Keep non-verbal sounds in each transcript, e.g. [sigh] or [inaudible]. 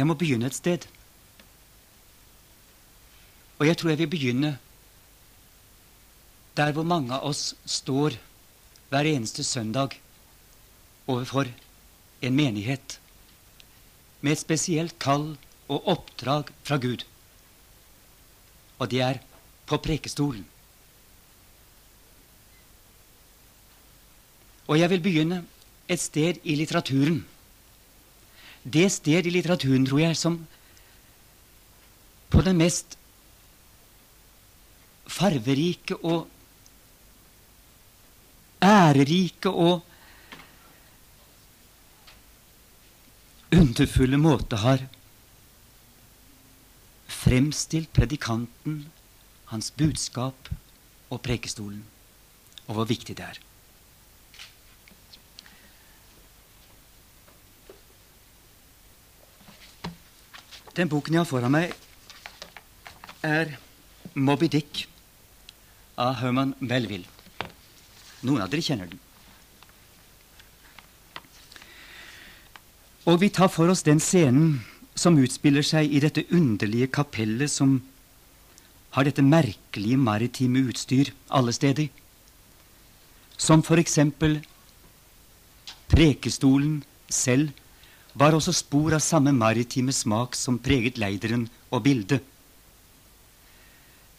Jeg må begynne et sted. Og jeg tror jeg vil begynne der hvor mange av oss står hver eneste søndag overfor en menighet med et spesielt kall og oppdrag fra Gud. Og det er på prekestolen. Og jeg vil begynne et sted i litteraturen. Det sted i litteraturen, tror jeg, som på den mest farverike og ærerike og underfulle måte har fremstilt predikanten, hans budskap og prekestolen, og hvor viktig det er. Den boken jeg har foran meg, er Moby Dick av Herman Melville. Noen av dere kjenner den. Og vi tar for oss den scenen som utspiller seg i dette underlige kapellet som har dette merkelige maritime utstyr alle steder. Som for eksempel prekestolen selv var også spor av samme maritime smak som preget leideren og bildet.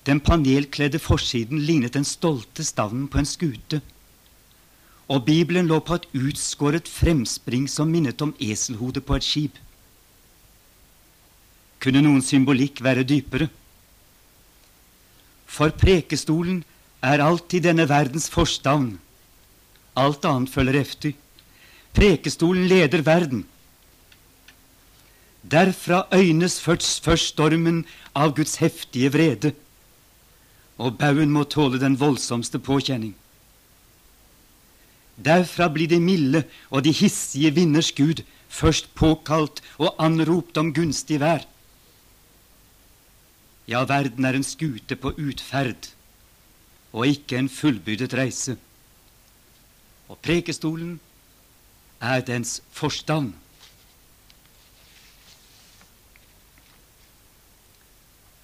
Den panelkledde forsiden lignet den stolte stavnen på en skute, og Bibelen lå på et utskåret fremspring som minnet om eselhodet på et skip. Kunne noen symbolikk være dypere? For prekestolen er alltid denne verdens forstavn. Alt annet følger efter. Prekestolen leder verden. Derfra øynes først, først stormen av Guds heftige vrede, og baugen må tåle den voldsomste påkjenning. Derfra blir de milde og de hissige vinders Gud først påkalt og anropt om gunstig vær. Ja, verden er en skute på utferd og ikke en fullbyrdet reise. Og prekestolen er dens forstand.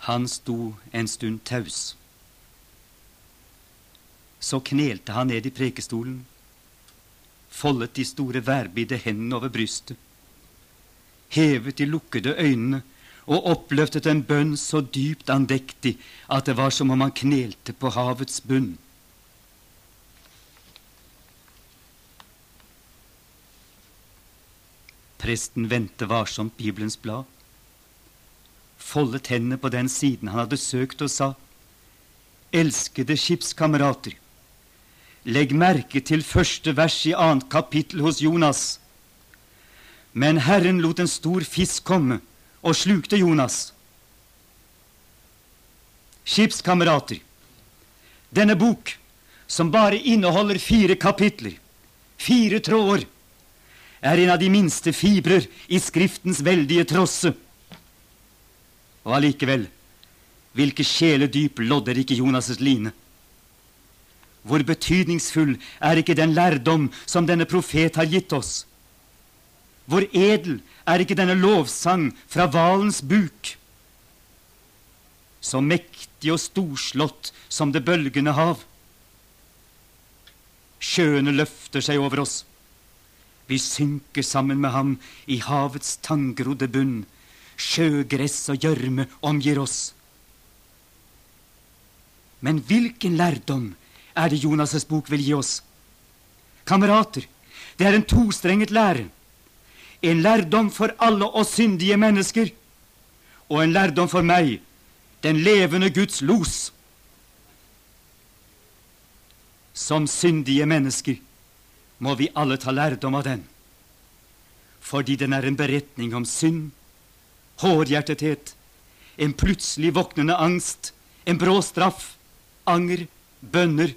Han sto en stund taus. Så knelte han ned i prekestolen, foldet de store værbidde hendene over brystet, hevet de lukkede øynene og oppløftet en bønn så dypt andektig at det var som om han knelte på havets bunn. Presten vendte varsomt Bibelens blad foldet tennene på den siden han hadde søkt, og sa:" Elskede skipskamerater, legg merke til første vers i annet kapittel hos Jonas. Men Herren lot en stor fisk komme og slukte Jonas. Skipskamerater, denne bok, som bare inneholder fire kapitler, fire tråder, er en av de minste fibrer i Skriftens veldige trosse. Og allikevel, hvilke sjeledyp lodder ikke Jonas' line? Hvor betydningsfull er ikke den lærdom som denne profet har gitt oss? Hvor edel er ikke denne lovsang fra hvalens buk? Så mektig og storslått som det bølgende hav. Sjøene løfter seg over oss. Vi synker sammen med ham i havets tanngrodde bunn sjøgress og gjørme omgir oss. Men hvilken lærdom er det Jonas' bok vil gi oss? Kamerater, det er en tostrenget lære. En lærdom for alle oss syndige mennesker, og en lærdom for meg, den levende Guds los. Som syndige mennesker må vi alle ta lærdom av den, fordi den er en beretning om synd hårdhjertethet, en plutselig våknende angst, en brå straff, anger, bønner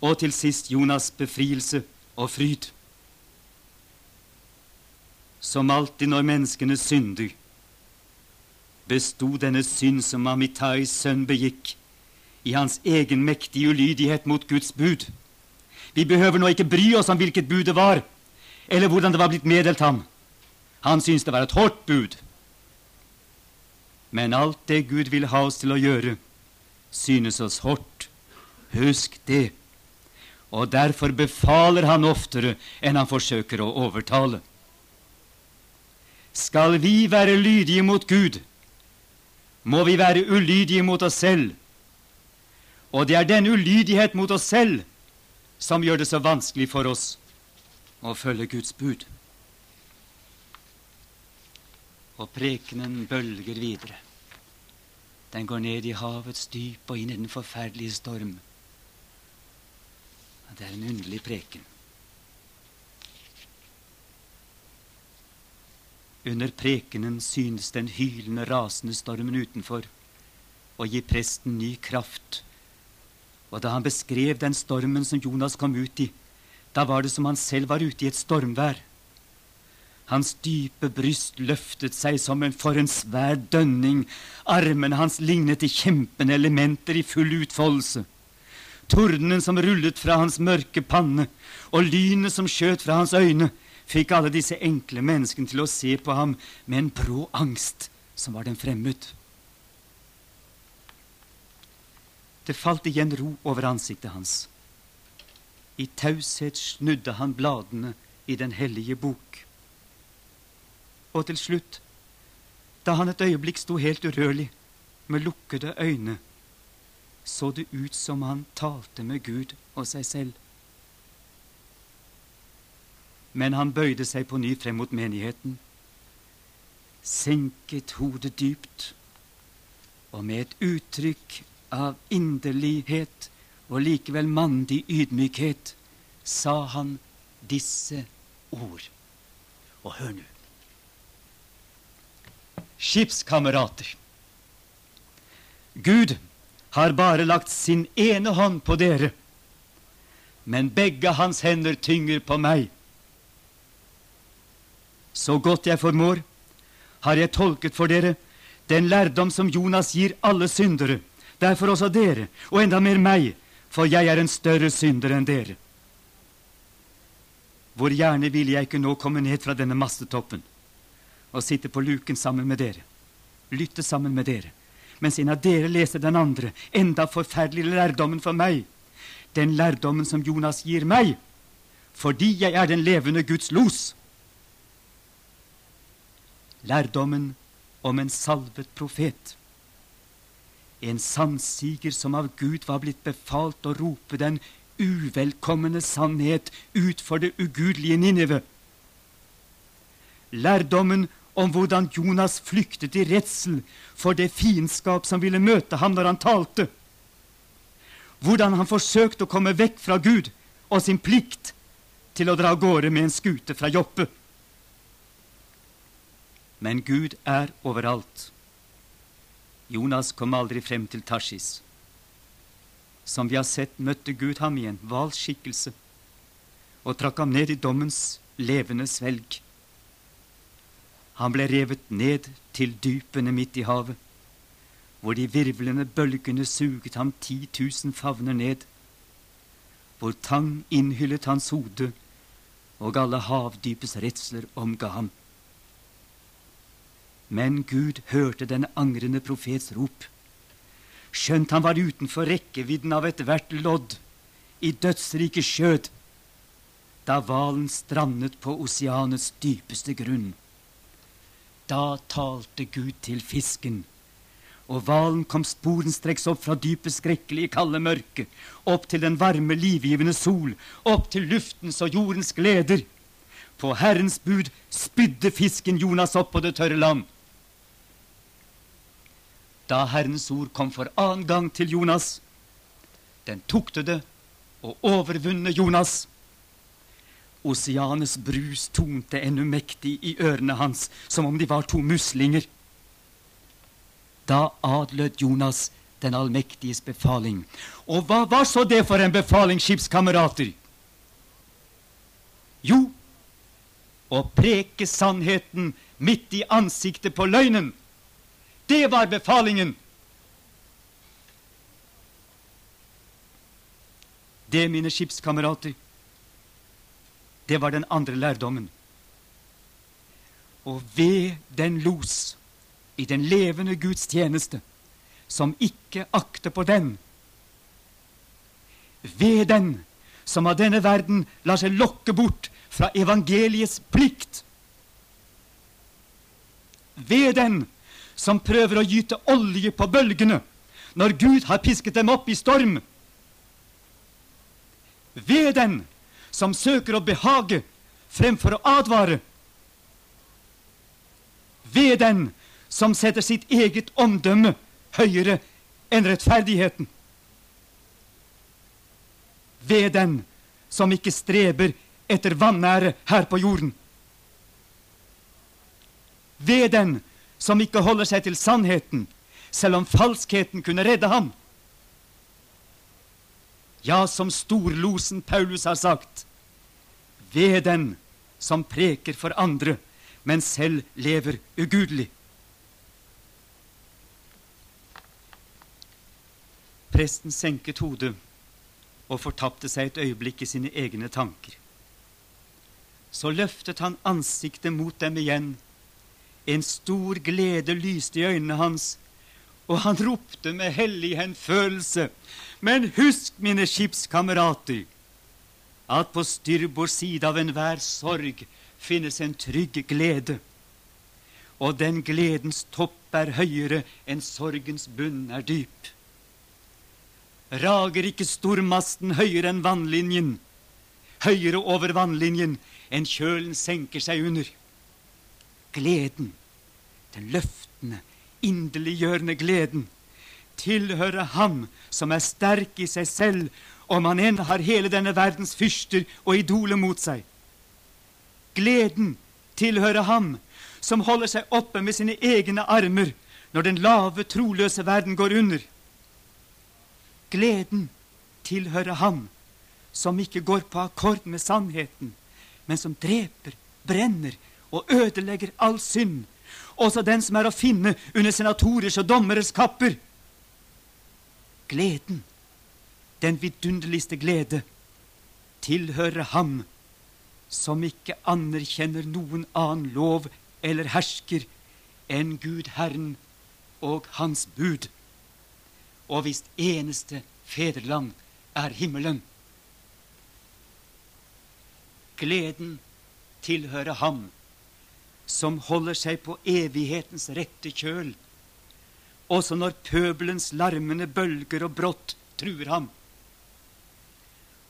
og til sist Jonas' befrielse og fryd. Som alltid når menneskene synder, besto denne synd som Amitais sønn begikk, i hans egen mektige ulydighet mot Guds bud. Vi behøver nå ikke bry oss om hvilket bud det var, eller hvordan det var blitt meddelt ham. Han syntes det var et hårdt bud Men alt det Gud vil ha oss til å gjøre, synes oss hårdt. Husk det. Og derfor befaler han oftere enn han forsøker å overtale. Skal vi være lydige mot Gud, må vi være ulydige mot oss selv. Og det er den ulydighet mot oss selv som gjør det så vanskelig for oss å følge Guds bud. Og prekenen bølger videre. Den går ned i havets dyp og inn i den forferdelige storm. Det er en underlig preken. Under prekenen synes den hylende, rasende stormen utenfor å gi presten ny kraft. Og da han beskrev den stormen som Jonas kom ut i, da var det som han selv var ute i et stormvær. Hans dype bryst løftet seg som en for en svær dønning. Armene hans lignet til kjempende elementer i full utfoldelse. Tordenen som rullet fra hans mørke panne, og lynet som skjøt fra hans øyne, fikk alle disse enkle menneskene til å se på ham med en brå angst som var dem fremmed. Det falt igjen ro over ansiktet hans. I taushet snudde han bladene i Den hellige bok. Og til slutt, da han et øyeblikk sto helt urørlig, med lukkede øyne, så det ut som han talte med Gud og seg selv. Men han bøyde seg på ny frem mot menigheten, senket hodet dypt, og med et uttrykk av inderlighet og likevel mandig ydmykhet sa han disse ord. Og hør nå skipskamerater. Gud har bare lagt sin ene hånd på dere, men begge hans hender tynger på meg. Så godt jeg formår, har jeg tolket for dere den lærdom som Jonas gir alle syndere, derfor også dere, og enda mer meg, for jeg er en større synder enn dere. Hvor gjerne ville jeg ikke nå komme ned fra denne mastetoppen og sitte på luken sammen med dere, lytte sammen med dere, mens en av dere leser den andre, enda forferdelige lærdommen for meg, den lærdommen som Jonas gir meg, fordi jeg er den levende Guds los. Lærdommen om en salvet profet. En sannsiger som av Gud var blitt befalt å rope den uvelkomne sannhet ut for det ugudelige Ninive. Lærdommen om hvordan Jonas flyktet i redsel for det fiendskap som ville møte ham når han talte. Hvordan han forsøkte å komme vekk fra Gud og sin plikt til å dra av gårde med en skute fra Joppe. Men Gud er overalt. Jonas kom aldri frem til Tarsis. Som vi har sett, møtte Gud ham i en hvalskikkelse og trakk ham ned i dommens levende svelg. Han ble revet ned til dypene midt i havet, hvor de virvlende bølgene suget ham ti tusen favner ned, hvor tang innhyllet hans hode, og alle havdypes redsler omga ham. Men Gud hørte den angrende profets rop. Skjønt han var utenfor rekkevidden av ethvert lodd i dødsrike skjød, da hvalen strandet på oseanets dypeste grunn. Da talte Gud til fisken, og hvalen kom sporenstreks opp fra dypet skrekkelige kalde mørke, opp til den varme, livgivende sol, opp til luftens og jordens gleder. På Herrens bud spydde fisken Jonas opp på det tørre land. Da Herrens ord kom for annen gang til Jonas, den tuktede og overvunne Jonas, Oseanets brus tonte ennå mektig i ørene hans, som om de var to muslinger. Da adlød Jonas den allmektiges befaling. Og hva var så det for en befaling, skipskamerater? Jo, å preke sannheten midt i ansiktet på løgnen. Det var befalingen. Det, mine skipskamerater, det var den andre lærdommen. Og ved den los i den levende Guds tjeneste, som ikke akter på den. Ved den som av denne verden lar seg lokke bort fra evangeliets plikt. Ved den som prøver å gyte olje på bølgene når Gud har pisket dem opp i storm. Ved den som søker å behage fremfor å advare. Ved den som setter sitt eget omdømme høyere enn rettferdigheten. Ved den som ikke streber etter vanære her på jorden. Ved den som ikke holder seg til sannheten, selv om falskheten kunne redde ham. Ja, som storlosen Paulus har sagt, ved den som preker for andre, men selv lever ugudelig. Presten senket hodet og fortapte seg et øyeblikk i sine egne tanker. Så løftet han ansiktet mot dem igjen. En stor glede lyste i øynene hans, og han ropte med hellig henfølelse. Men husk, mine skipskamerater, at på styrbord side av enhver sorg finnes en trygg glede. Og den gledens topp er høyere enn sorgens bunn er dyp. Rager ikke stormasten høyere enn vannlinjen, høyere over vannlinjen enn kjølen senker seg under? Gleden, den løftende, inderliggjørende gleden, tilhører ham som er sterk i seg selv, om han enn har hele denne verdens fyrster og idoler mot seg. Gleden tilhører ham som holder seg oppe med sine egne armer når den lave, troløse verden går under. Gleden tilhører ham som ikke går på akkord med sannheten, men som dreper, brenner og ødelegger all synd, også den som er å finne under senatorers og dommeres kapper. Gleden, den vidunderligste glede, tilhører ham som ikke anerkjenner noen annen lov eller hersker enn Gud Herren og Hans bud og hvis eneste fedreland er himmelen. Gleden tilhører ham som holder seg på evighetens rette kjøl, også når pøbelens larmende bølger og brått truer ham.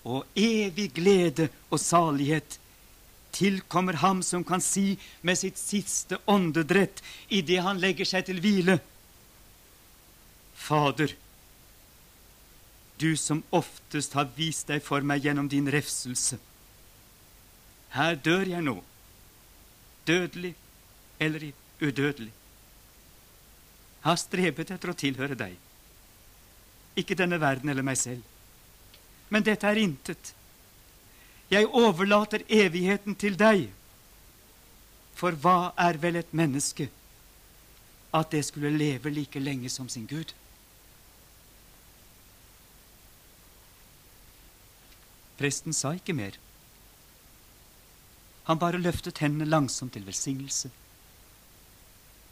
Og evig glede og salighet tilkommer ham som kan si med sitt siste åndedrett idet han legger seg til hvile Fader, du som oftest har vist deg for meg gjennom din refselse. Her dør jeg nå, dødelig eller udødelig. Jeg Har strebet etter å tilhøre deg, ikke denne verden eller meg selv. Men dette er intet. Jeg overlater evigheten til deg. For hva er vel et menneske at det skulle leve like lenge som sin Gud? Presten sa ikke mer. Han bare løftet hendene langsomt til velsignelse,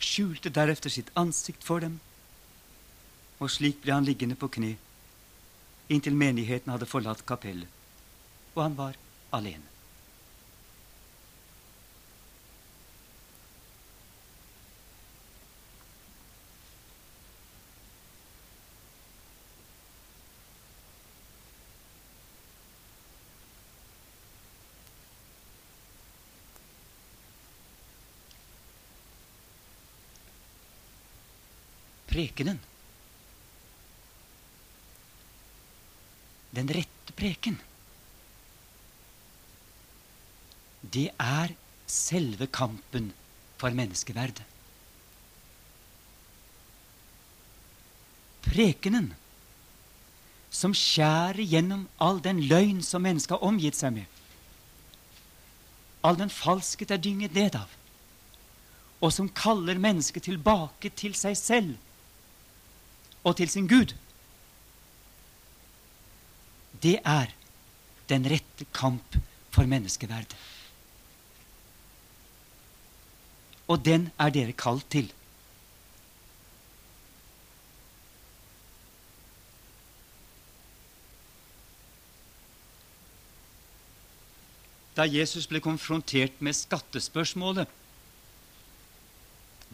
skjulte deretter sitt ansikt for dem, og slik ble han liggende på kne inntil menigheten hadde forlatt kapellet, og han var alene. Prekenen. Den rette preken. Det er selve kampen for menneskeverdet. Prekenen som skjærer gjennom all den løgn som mennesket har omgitt seg med. All den falskhet er dynget ned av, og som kaller mennesket tilbake til seg selv og til sin Gud. Det er den rette kamp for menneskeverd. Og den er dere kalt til. Da Jesus ble konfrontert med skattespørsmålet,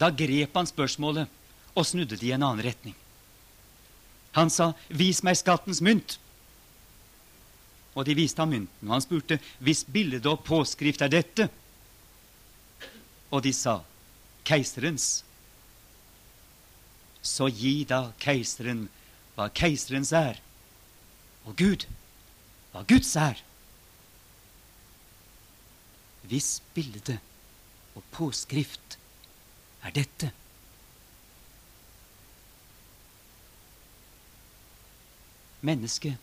da grep han spørsmålet og snudde det i en annen retning. Han sa, 'Vis meg skattens mynt.' Og de viste ham mynten, og han spurte, 'Hvis bilde og påskrift er dette?' Og de sa, 'Keiserens.' Så gi da keiseren hva keiserens er, og Gud hva Guds er. Hvis bilde og påskrift er dette. Mennesket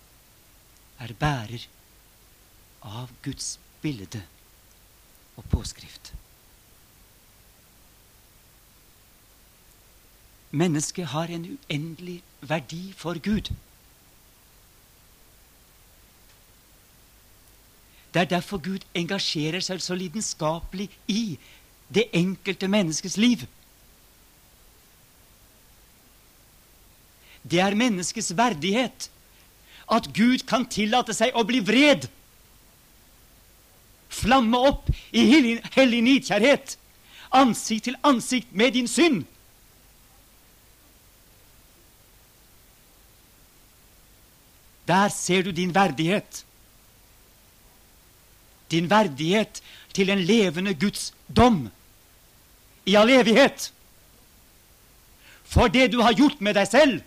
er bærer av Guds bilde og påskrift. Mennesket har en uendelig verdi for Gud. Det er derfor Gud engasjerer seg så lidenskapelig i det enkelte menneskets liv. Det er menneskets verdighet at Gud kan tillate seg å bli vred. Flamme opp i hellig nidkjærhet, ansikt til ansikt med din synd. Der ser du din verdighet. Din verdighet til en levende Guds dom i all evighet. For det du har gjort med deg selv.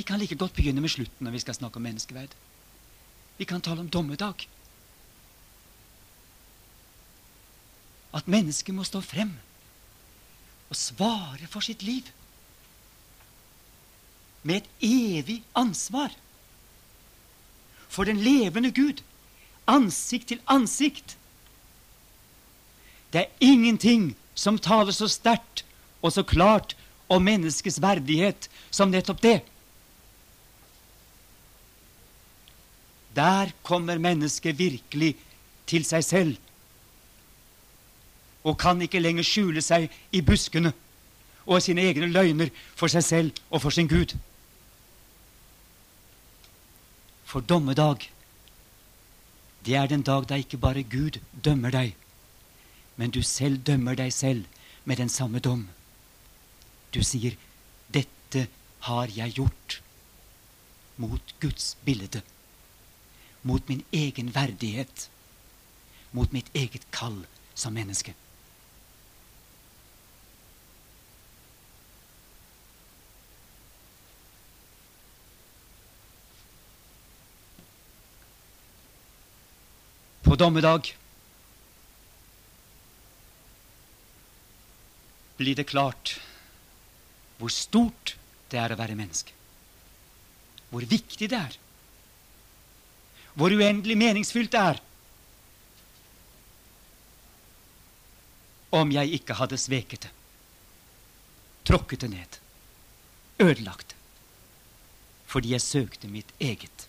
Vi kan like godt begynne med slutten når vi skal snakke om menneskeverd. Vi kan tale om dommedag. At mennesket må stå frem og svare for sitt liv med et evig ansvar for den levende Gud, ansikt til ansikt. Det er ingenting som taler så sterkt og så klart om menneskets verdighet som nettopp det. Der kommer mennesket virkelig til seg selv og kan ikke lenger skjule seg i buskene og sine egne løgner for seg selv og for sin Gud. For dommedag, det er den dag da ikke bare Gud dømmer deg, men du selv dømmer deg selv med den samme dom. Du sier 'Dette har jeg gjort' mot Guds bilde mot min egen verdighet, mot mitt eget kall som menneske. På dommedag blir det klart hvor stort det er å være menneske. Hvor viktig det er hvor uendelig meningsfylt det er. Om jeg ikke hadde sveket det, tråkket det ned, ødelagt det, fordi jeg søkte mitt eget.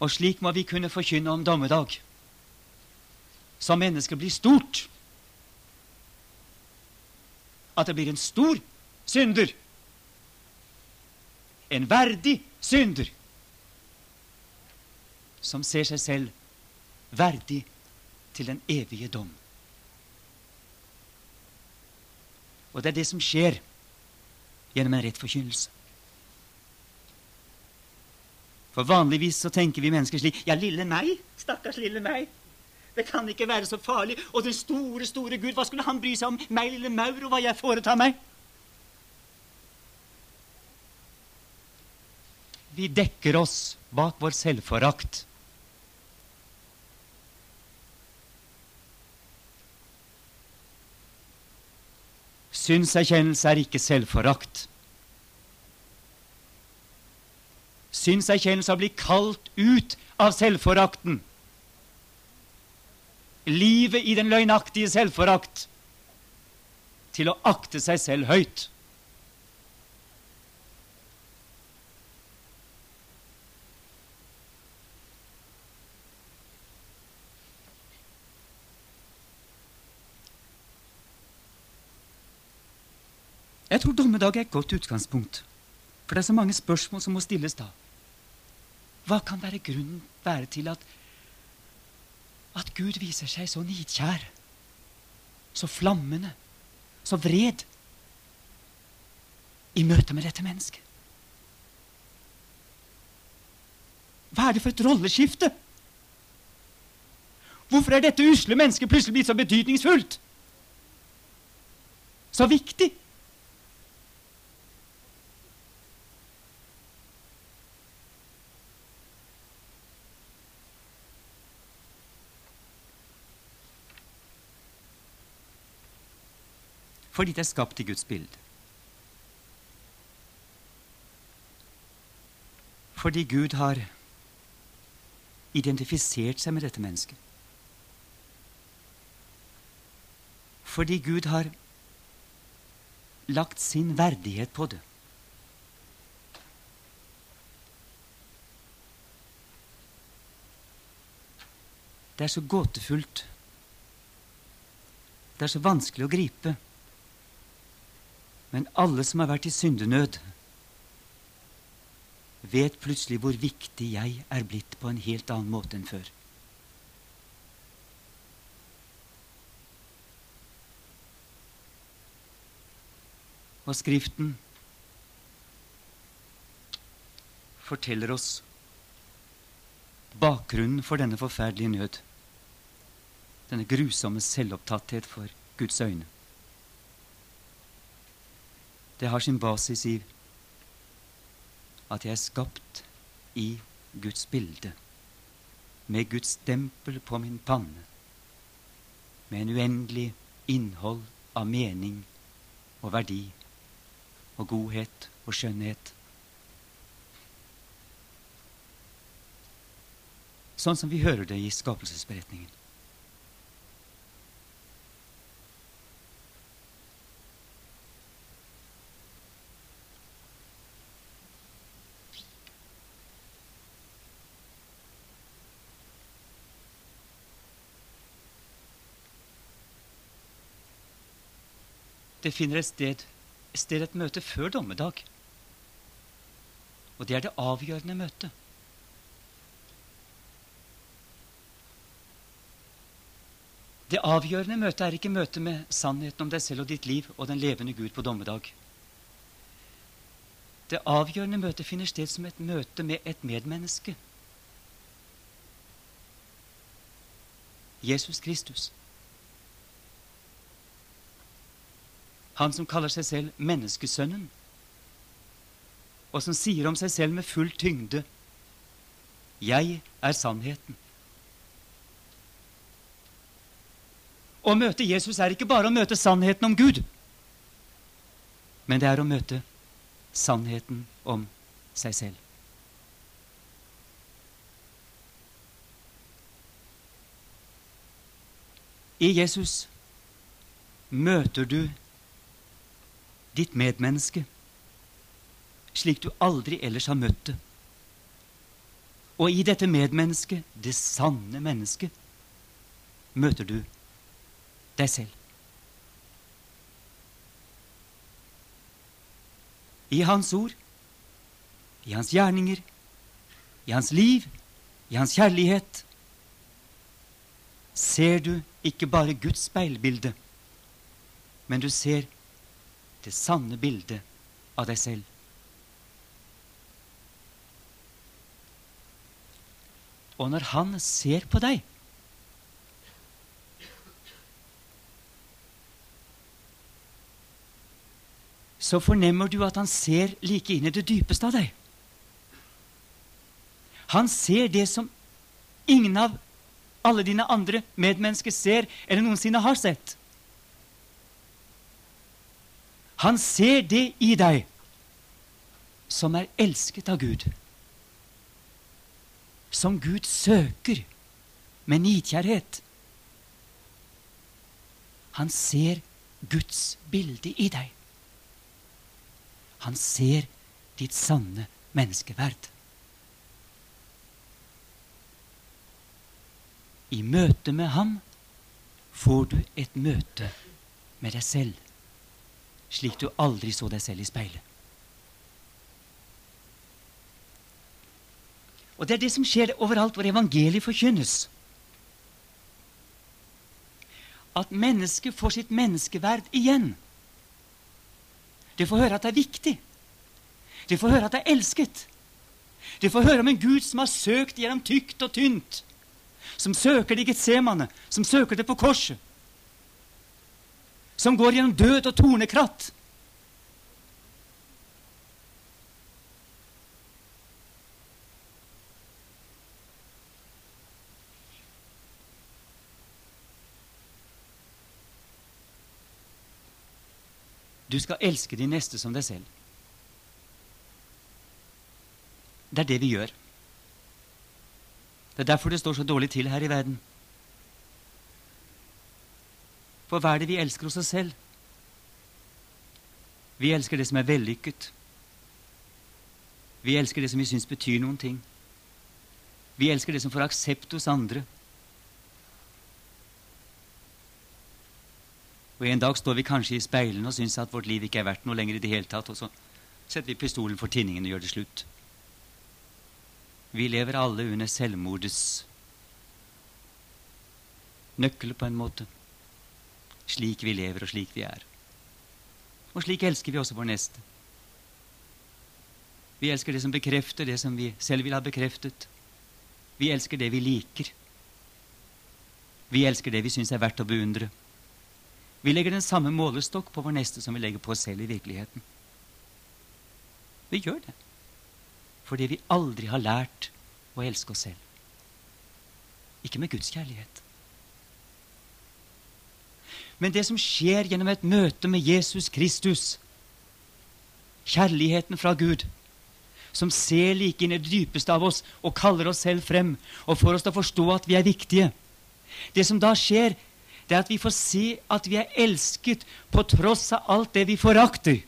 Og slik må vi kunne forkynne om dommedag. Som mennesker blir stort. At det blir en stor synder en verdig synder som ser seg selv verdig til den evige dom. Og det er det som skjer gjennom en rett forkynnelse. For vanligvis så tenker vi mennesker slik Ja, lille meg. Stakkars lille meg. Det kan ikke være så farlig. Og den store, store Gud, hva skulle han bry seg om meg, lille maur, og hva jeg foretar meg? Vi dekker oss bak vår selvforakt. Synserkjennelse er ikke selvforakt. Synserkjennelse er å bli kalt ut av selvforakten. Livet i den løgnaktige selvforakt til å akte seg selv høyt. Jeg tror dommedag er et godt utgangspunkt, for det er så mange spørsmål som må stilles da. Hva kan være grunnen være til at, at Gud viser seg så nidkjær, så flammende, så vred i møte med dette mennesket? Hva er det for et rolleskifte? Hvorfor er dette usle mennesket plutselig blitt så betydningsfullt? Så viktig? Fordi det er skapt i Guds bilde. Fordi Gud har identifisert seg med dette mennesket. Fordi Gud har lagt sin verdighet på det. Det er så gåtefullt. Det er så vanskelig å gripe. Men alle som har vært i syndenød, vet plutselig hvor viktig jeg er blitt på en helt annen måte enn før. Og Skriften forteller oss bakgrunnen for denne forferdelige nød. Denne grusomme selvopptatthet for Guds øyne. Det har sin basis i at jeg er skapt i Guds bilde, med Guds stempel på min panne, med en uendelig innhold av mening og verdi og godhet og skjønnhet. Sånn som vi hører det i skapelsesberetningen. Det finner et sted, et sted et møte før dommedag. Og det er det avgjørende møtet. Det avgjørende møtet er ikke møtet med sannheten om deg selv og ditt liv og den levende Gud på dommedag. Det avgjørende møtet finner sted som et møte med et medmenneske. Jesus Kristus. Han som kaller seg selv Menneskesønnen, og som sier om seg selv med full tyngde Jeg er sannheten. Å møte Jesus er ikke bare å møte sannheten om Gud, men det er å møte sannheten om seg selv. I Jesus møter du ditt medmenneske slik du aldri ellers har møtt det. Og i dette medmennesket, det sanne mennesket, møter du deg selv. I Hans ord, i Hans gjerninger, i Hans liv, i Hans kjærlighet, ser du ikke bare Guds speilbilde, men du ser det sanne bildet av deg selv. Og når han ser på deg Så fornemmer du at han ser like inn i det dypeste av deg. Han ser det som ingen av alle dine andre medmennesker ser eller noensinne har sett. Han ser det i deg som er elsket av Gud. Som Gud søker med nidkjærhet. Han ser Guds bilde i deg. Han ser ditt sanne menneskeverd. I møte med ham får du et møte med deg selv. Slik du aldri så deg selv i speilet. Og det er det som skjer overalt hvor evangeliet forkynnes. At mennesket får sitt menneskeverd igjen. Du får høre at det er viktig. Du får høre at det er elsket. Du får høre om en Gud som har søkt gjennom tykt og tynt. Som søker det i Getsemane, som søker det på korset. Som går gjennom død og tornekratt Du skal elske din neste som deg selv. Det er det vi gjør. Det er derfor det står så dårlig til her i verden. For hva er det vi elsker hos oss selv? Vi elsker det som er vellykket. Vi elsker det som vi syns betyr noen ting. Vi elsker det som får aksept hos andre. Og En dag står vi kanskje i speilene og syns at vårt liv ikke er verdt noe lenger i det hele tatt, og så setter vi pistolen for tinningen og gjør det slutt. Vi lever alle under selvmordets nøkkel, på en måte. Slik vi lever, og slik vi er. Og slik elsker vi også vår neste. Vi elsker det som bekrefter det som vi selv vil ha bekreftet. Vi elsker det vi liker. Vi elsker det vi syns er verdt å beundre. Vi legger den samme målestokk på vår neste som vi legger på oss selv i virkeligheten. Vi gjør det fordi vi aldri har lært å elske oss selv. Ikke med Guds kjærlighet. Men det som skjer gjennom et møte med Jesus Kristus, kjærligheten fra Gud, som ser like inn i det dypeste av oss og kaller oss selv frem og får oss til å forstå at vi er viktige Det som da skjer, det er at vi får se at vi er elsket på tross av alt det vi forakter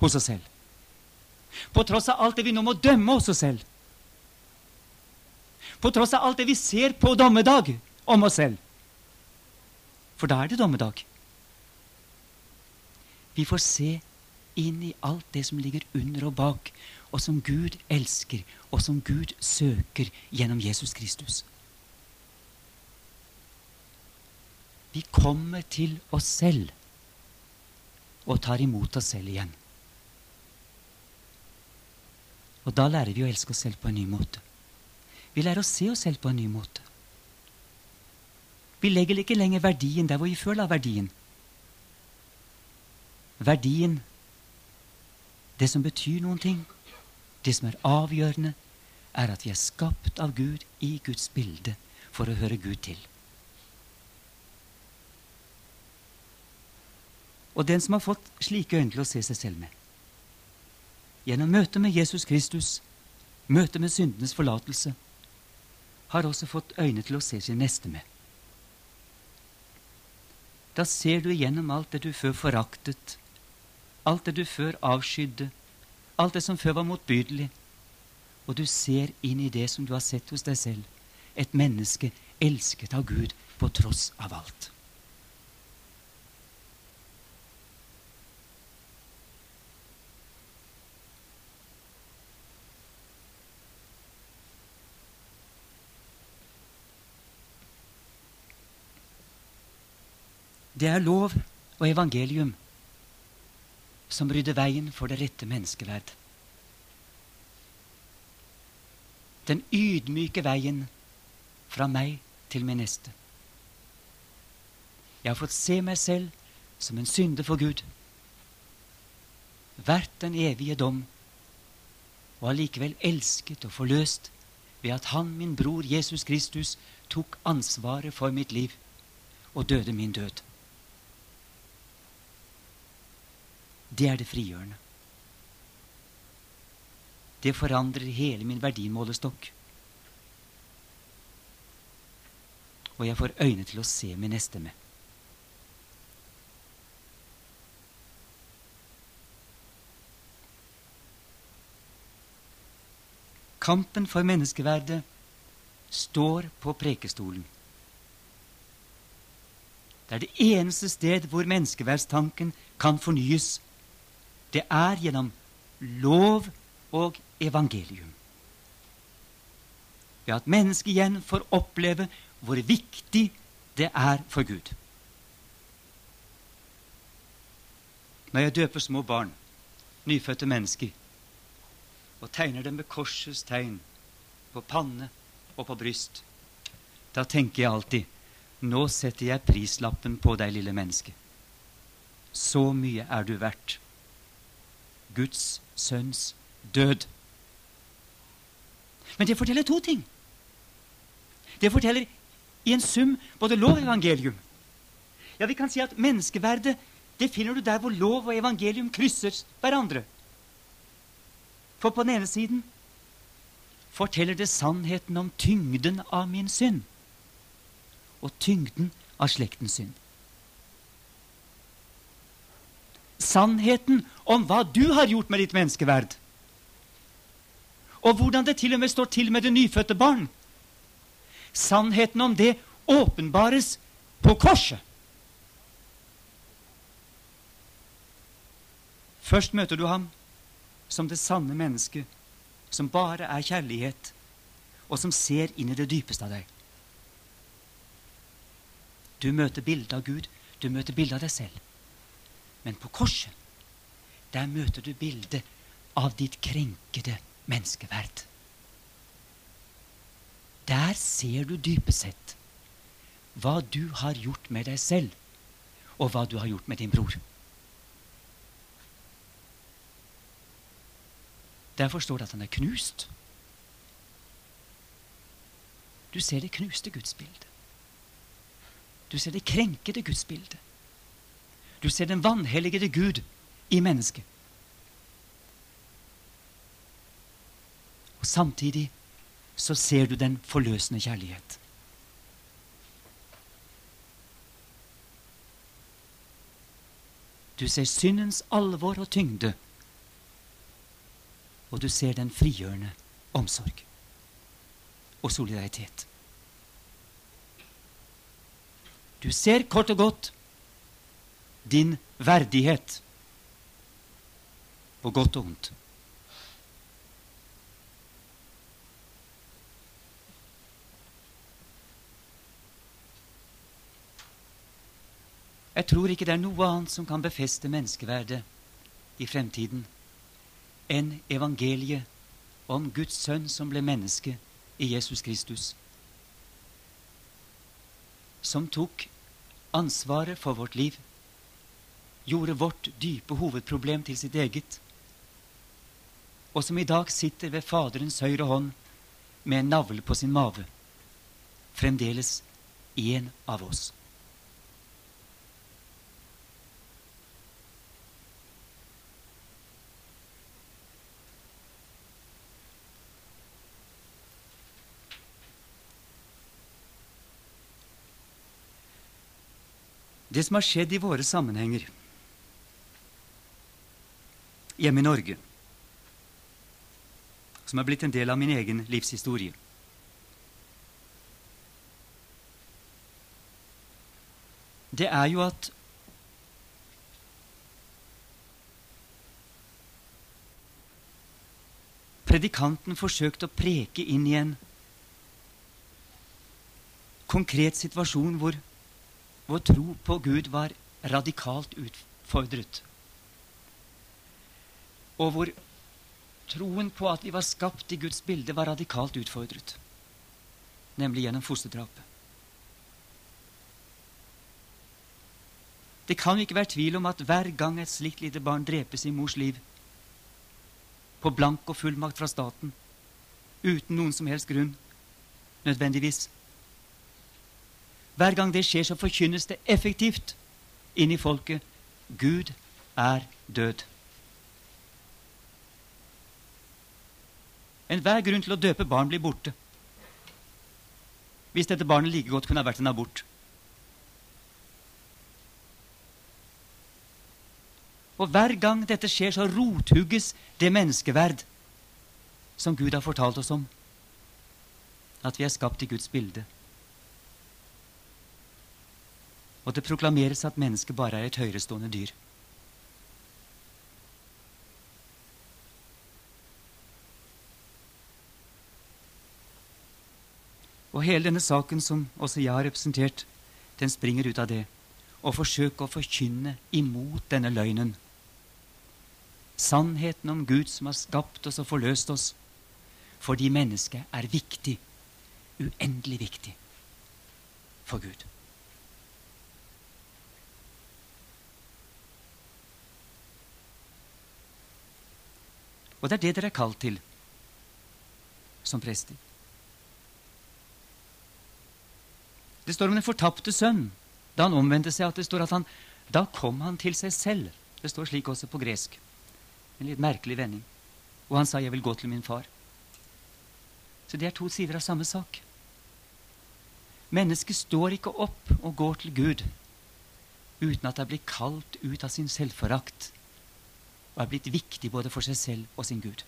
hos oss selv. På tross av alt det vi nå må dømme hos oss selv. På tross av alt det vi ser på dommedag om oss selv. For da er det dommedag. Vi får se inn i alt det som ligger under og bak, og som Gud elsker, og som Gud søker gjennom Jesus Kristus. Vi kommer til oss selv og tar imot oss selv igjen. Og da lærer vi å elske oss selv på en ny måte. Vi lærer å se oss selv på en ny måte. Vi legger ikke lenger verdien der hvor vi før la verdien. Verdien, det som betyr noen ting, det som er avgjørende, er at vi er skapt av Gud i Guds bilde for å høre Gud til. Og den som har fått slike øyne til å se seg selv med, gjennom møtet med Jesus Kristus, møtet med syndenes forlatelse, har også fått øyne til å se sin neste med. Da ser du igjennom alt det du før foraktet, alt det du før avskydde, alt det som før var motbydelig, og du ser inn i det som du har sett hos deg selv, et menneske elsket av Gud på tross av alt. Det er lov og evangelium som rydder veien for det rette menneskeverd. Den ydmyke veien fra meg til min neste. Jeg har fått se meg selv som en synder for Gud. Vært den evige dom, og allikevel elsket og forløst ved at han, min bror Jesus Kristus, tok ansvaret for mitt liv og døde min død. Det er det frigjørende. Det forandrer hele min verdimålestokk. Og jeg får øyne til å se min neste med. Kampen for menneskeverdet står på prekestolen. Det er det eneste sted hvor menneskeverdstanken kan fornyes. Det er gjennom lov og evangelium. Ved at mennesket igjen får oppleve hvor viktig det er for Gud. Når jeg døper små barn, nyfødte mennesker, og tegner dem med korsets tegn på panne og på bryst, da tenker jeg alltid nå setter jeg prislappen på deg, lille menneske. Så mye er du verdt. Guds sønns død. Men det forteller to ting. Det forteller i en sum både lov og evangelium. Ja, vi kan si at menneskeverdet det finner du der hvor lov og evangelium krysser hverandre. For på den ene siden forteller det sannheten om tyngden av min synd og tyngden av slektens synd. Sannheten om hva du har gjort med ditt menneskeverd, og hvordan det til og med står til med det nyfødte barn. Sannheten om det åpenbares på korset. Først møter du ham som det sanne mennesket, som bare er kjærlighet, og som ser inn i det dypeste av deg. Du møter bildet av Gud, du møter bildet av deg selv. Men på korset, der møter du bildet av ditt krenkede menneskeverd. Der ser du dypest sett hva du har gjort med deg selv, og hva du har gjort med din bror. Derfor står det at han er knust. Du ser det knuste gudsbildet. Du ser det krenkede gudsbildet. Du ser den vanhelligede Gud i mennesket. Og samtidig så ser du den forløsende kjærlighet. Du ser syndens alvor og tyngde og du ser den frigjørende omsorg og solidaritet. Du ser kort og godt din verdighet på godt og vondt. Jeg tror ikke det er noe annet som kan befeste menneskeverdet i fremtiden enn evangeliet om Guds sønn som ble menneske i Jesus Kristus. Som tok ansvaret for vårt liv, gjorde vårt dype hovedproblem til sitt eget, og som i dag sitter ved Faderens høyre hånd med en navle på sin mage, fremdeles én av oss. Det som har skjedd i våre sammenhenger hjemme i Norge, som er blitt en del av min egen livshistorie Det er jo at predikanten forsøkte å preke inn i en konkret situasjon hvor vår tro på Gud var radikalt utfordret. Og hvor troen på at vi var skapt i Guds bilde, var radikalt utfordret. Nemlig gjennom fosterdrapet. Det kan ikke være tvil om at hver gang et slikt lite barn drepes i mors liv, på blank og fullmakt fra staten, uten noen som helst grunn, nødvendigvis, hver gang det skjer, så forkynnes det effektivt inn i folket Gud er død. Enhver grunn til å døpe barn blir borte. Hvis dette barnet like godt kunne ha vært en abort. Og hver gang dette skjer, så rothugges det menneskeverd som Gud har fortalt oss om. At vi er skapt i Guds bilde. Og det proklameres at mennesket bare er et høyerestående dyr. Og hele denne saken som også jeg har representert, den springer ut av det. Å forsøke å forkynne imot denne løgnen. Sannheten om Gud som har skapt oss og forløst oss. Fordi mennesket er viktig. Uendelig viktig for Gud. Og det er det dere er kalt til som prester. Det står om den fortapte sønn. Da han omvendte seg, at det står at han Da kom han til seg selv. Det står slik også på gresk. En litt merkelig vending. Og han sa, 'Jeg vil gå til min far'. Så det er to sider av samme sak. Mennesket står ikke opp og går til Gud uten at det blir kalt ut av sin selvforakt og er blitt viktig både for seg selv og sin Gud.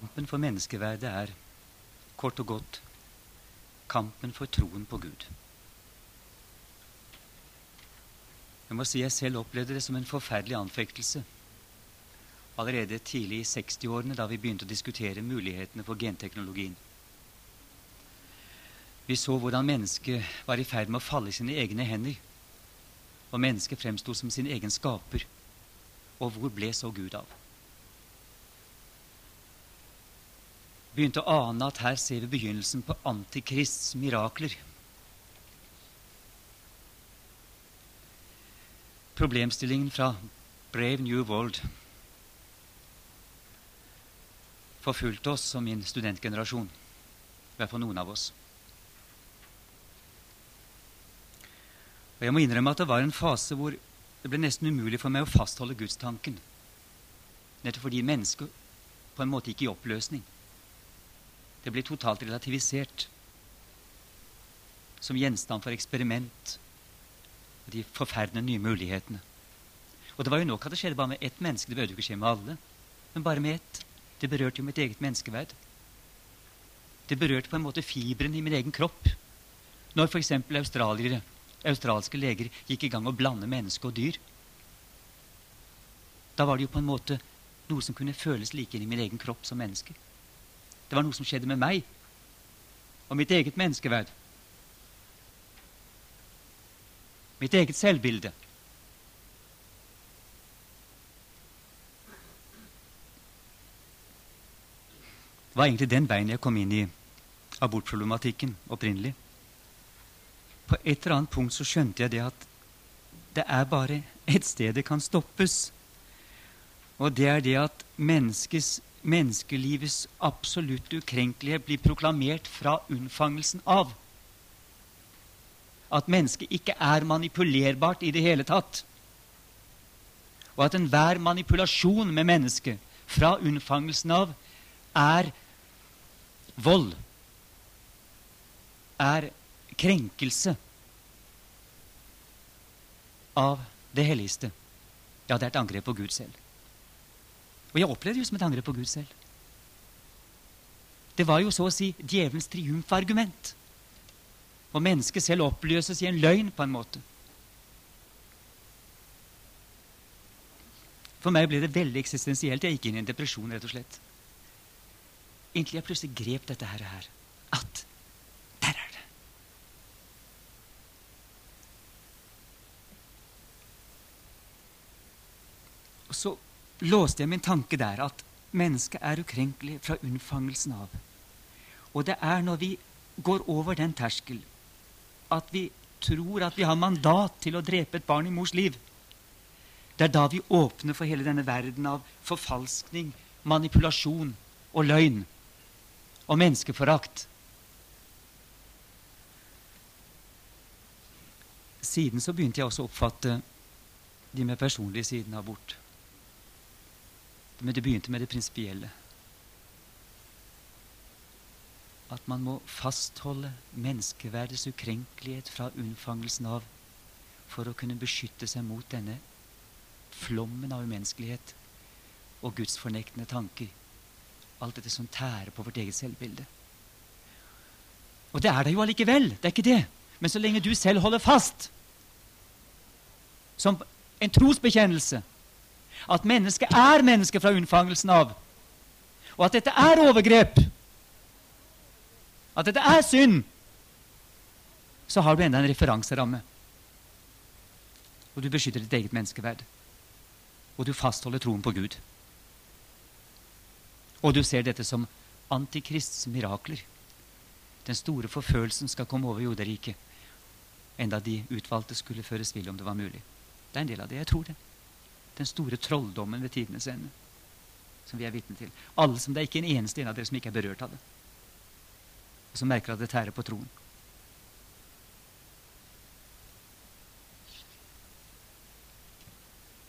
Kampen for menneskeverdet er kort og godt kampen for troen på Gud. Jeg må si jeg selv opplevde det som en forferdelig anfektelse allerede tidlig i 60-årene, da vi begynte å diskutere mulighetene for genteknologien. Vi så hvordan mennesket var i ferd med å falle i sine egne hender. Og mennesket fremsto som sin egen skaper. Og hvor ble så Gud av? Begynte å ane at her ser vi begynnelsen på Antikrists mirakler. Problemstillingen fra Brave New World forfulgte oss som min studentgenerasjon. I hvert fall noen av oss. Og Jeg må innrømme at det var en fase hvor det ble nesten umulig for meg å fastholde gudstanken. Nettopp fordi mennesket på en måte gikk i oppløsning. Det blir totalt relativisert som gjenstand for eksperiment og de forferdende nye mulighetene. Og det var jo nok at det skjedde bare med ett menneske. Det behøvde jo ikke skje med alle. Men bare med ett. Det berørte jo mitt eget menneskeverd. Det berørte på en måte fiberen i min egen kropp. Når f.eks. australiere, australske leger gikk i gang å blande menneske og dyr. Da var det jo på en måte noe som kunne føles like inn i min egen kropp som menneske. Det var noe som skjedde med meg og mitt eget menneskeverd. Mitt eget selvbilde. Det var egentlig den veien jeg kom inn i abortproblematikken opprinnelig. På et eller annet punkt så skjønte jeg det at det er bare et sted det kan stoppes. Og det er det at menneskets menneskelivets absolutte ukrenkelighet blir proklamert fra unnfangelsen av. At mennesket ikke er manipulerbart i det hele tatt. Og at enhver manipulasjon med mennesket fra unnfangelsen av er vold. Er krenkelse av det helligste. Ja, det er et angrep på Gud selv. Og jeg opplevde jo som et angrep på Gud selv. Det var jo så å si djevelens triumfargument. Og mennesket selv oppløses i en løgn, på en måte. For meg ble det veldig eksistensielt. Jeg gikk inn i en depresjon, rett og slett. Inntil jeg plutselig grep dette her. At der er det. Og så låste jeg min tanke der at mennesket er ukrenkelig fra unnfangelsen av. Og det er når vi går over den terskel, at vi tror at vi har mandat til å drepe et barn i mors liv. Det er da vi åpner for hele denne verden av forfalskning, manipulasjon og løgn og menneskeforakt. Siden så begynte jeg også å oppfatte de med personlige siden av abort. Men det begynte med det prinsipielle. At man må fastholde menneskeverdets ukrenkelighet fra unnfangelsen av for å kunne beskytte seg mot denne flommen av umenneskelighet og gudsfornektende tanker. Alt dette som tærer på vårt eget selvbilde. Og det er det jo allikevel. Det er ikke det. Men så lenge du selv holder fast, som en trosbekjennelse, at mennesket er menneske fra unnfangelsen av, og at dette er overgrep, at dette er synd, så har du enda en referanseramme. Og du beskytter ditt eget menneskeverd. Og du fastholder troen på Gud. Og du ser dette som antikrists mirakler. Den store forfølelsen skal komme over jorderiket. Enda de utvalgte skulle føres vill om det var mulig. Det er en del av det. Jeg tror det. Den store trolldommen ved tidenes ende. Som vi er vitne til. Alle som, Det er ikke en eneste en av dere som ikke er berørt av det. Og som merker at det tærer på troen.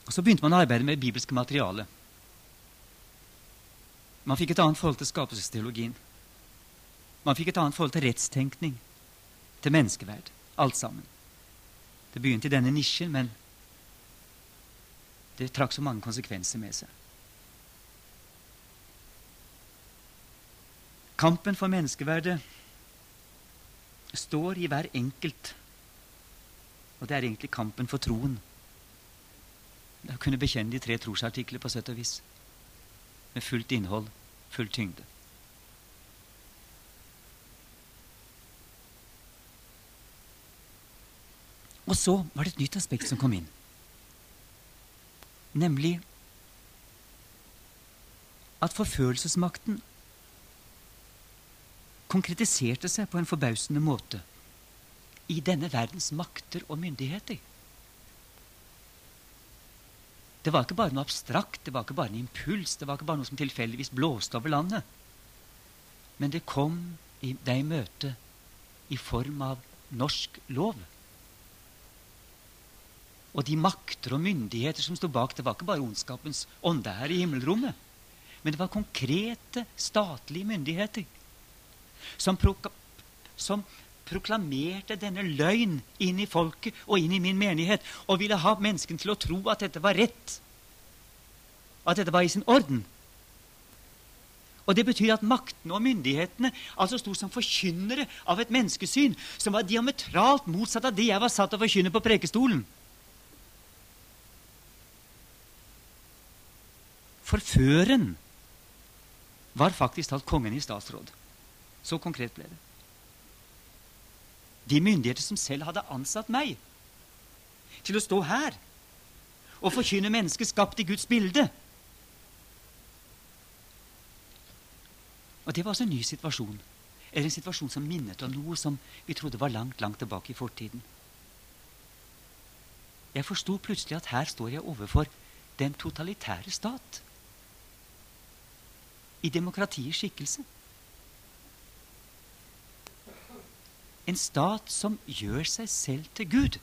Og Så begynte man å arbeide med bibelske materiale. Man fikk et annet forhold til skapelsesteologien. Man fikk et annet forhold til rettstenkning, til menneskeverd. Alt sammen. Det begynte i denne nisjen, men det trakk så mange konsekvenser med seg. Kampen for menneskeverdet står i hver enkelt. Og det er egentlig kampen for troen. Det er å kunne bekjenne de tre trosartikler på sett og vis. Med fullt innhold, full tyngde. Og så var det et nytt aspekt som kom inn. Nemlig at forførelsesmakten konkretiserte seg på en forbausende måte i denne verdens makter og myndigheter. Det var ikke bare noe abstrakt, det var ikke bare en impuls, det var ikke bare noe som tilfeldigvis blåste over landet. Men det kom deg i møte i form av norsk lov. Og de makter og myndigheter som sto bak, det var ikke bare ondskapens ånde her i himmelrommet. Men det var konkrete statlige myndigheter som, proka, som proklamerte denne løgn inn i folket og inn i min menighet og ville ha menneskene til å tro at dette var rett, at dette var i sin orden. Og Det betyr at maktene og myndighetene altså sto som forkynnere av et menneskesyn som var diametralt motsatt av det jeg var satt til å forkynne på prekestolen. Forføreren var faktisk talt kongen i statsråd. Så konkret ble det. De myndigheter som selv hadde ansatt meg til å stå her og forkynne mennesket skapt i Guds bilde. Og det var altså en ny situasjon. Eller en situasjon som minnet om noe som vi trodde var langt, langt tilbake i fortiden. Jeg forsto plutselig at her står jeg overfor den totalitære stat i demokratiets skikkelse. En stat som gjør seg selv til Gud.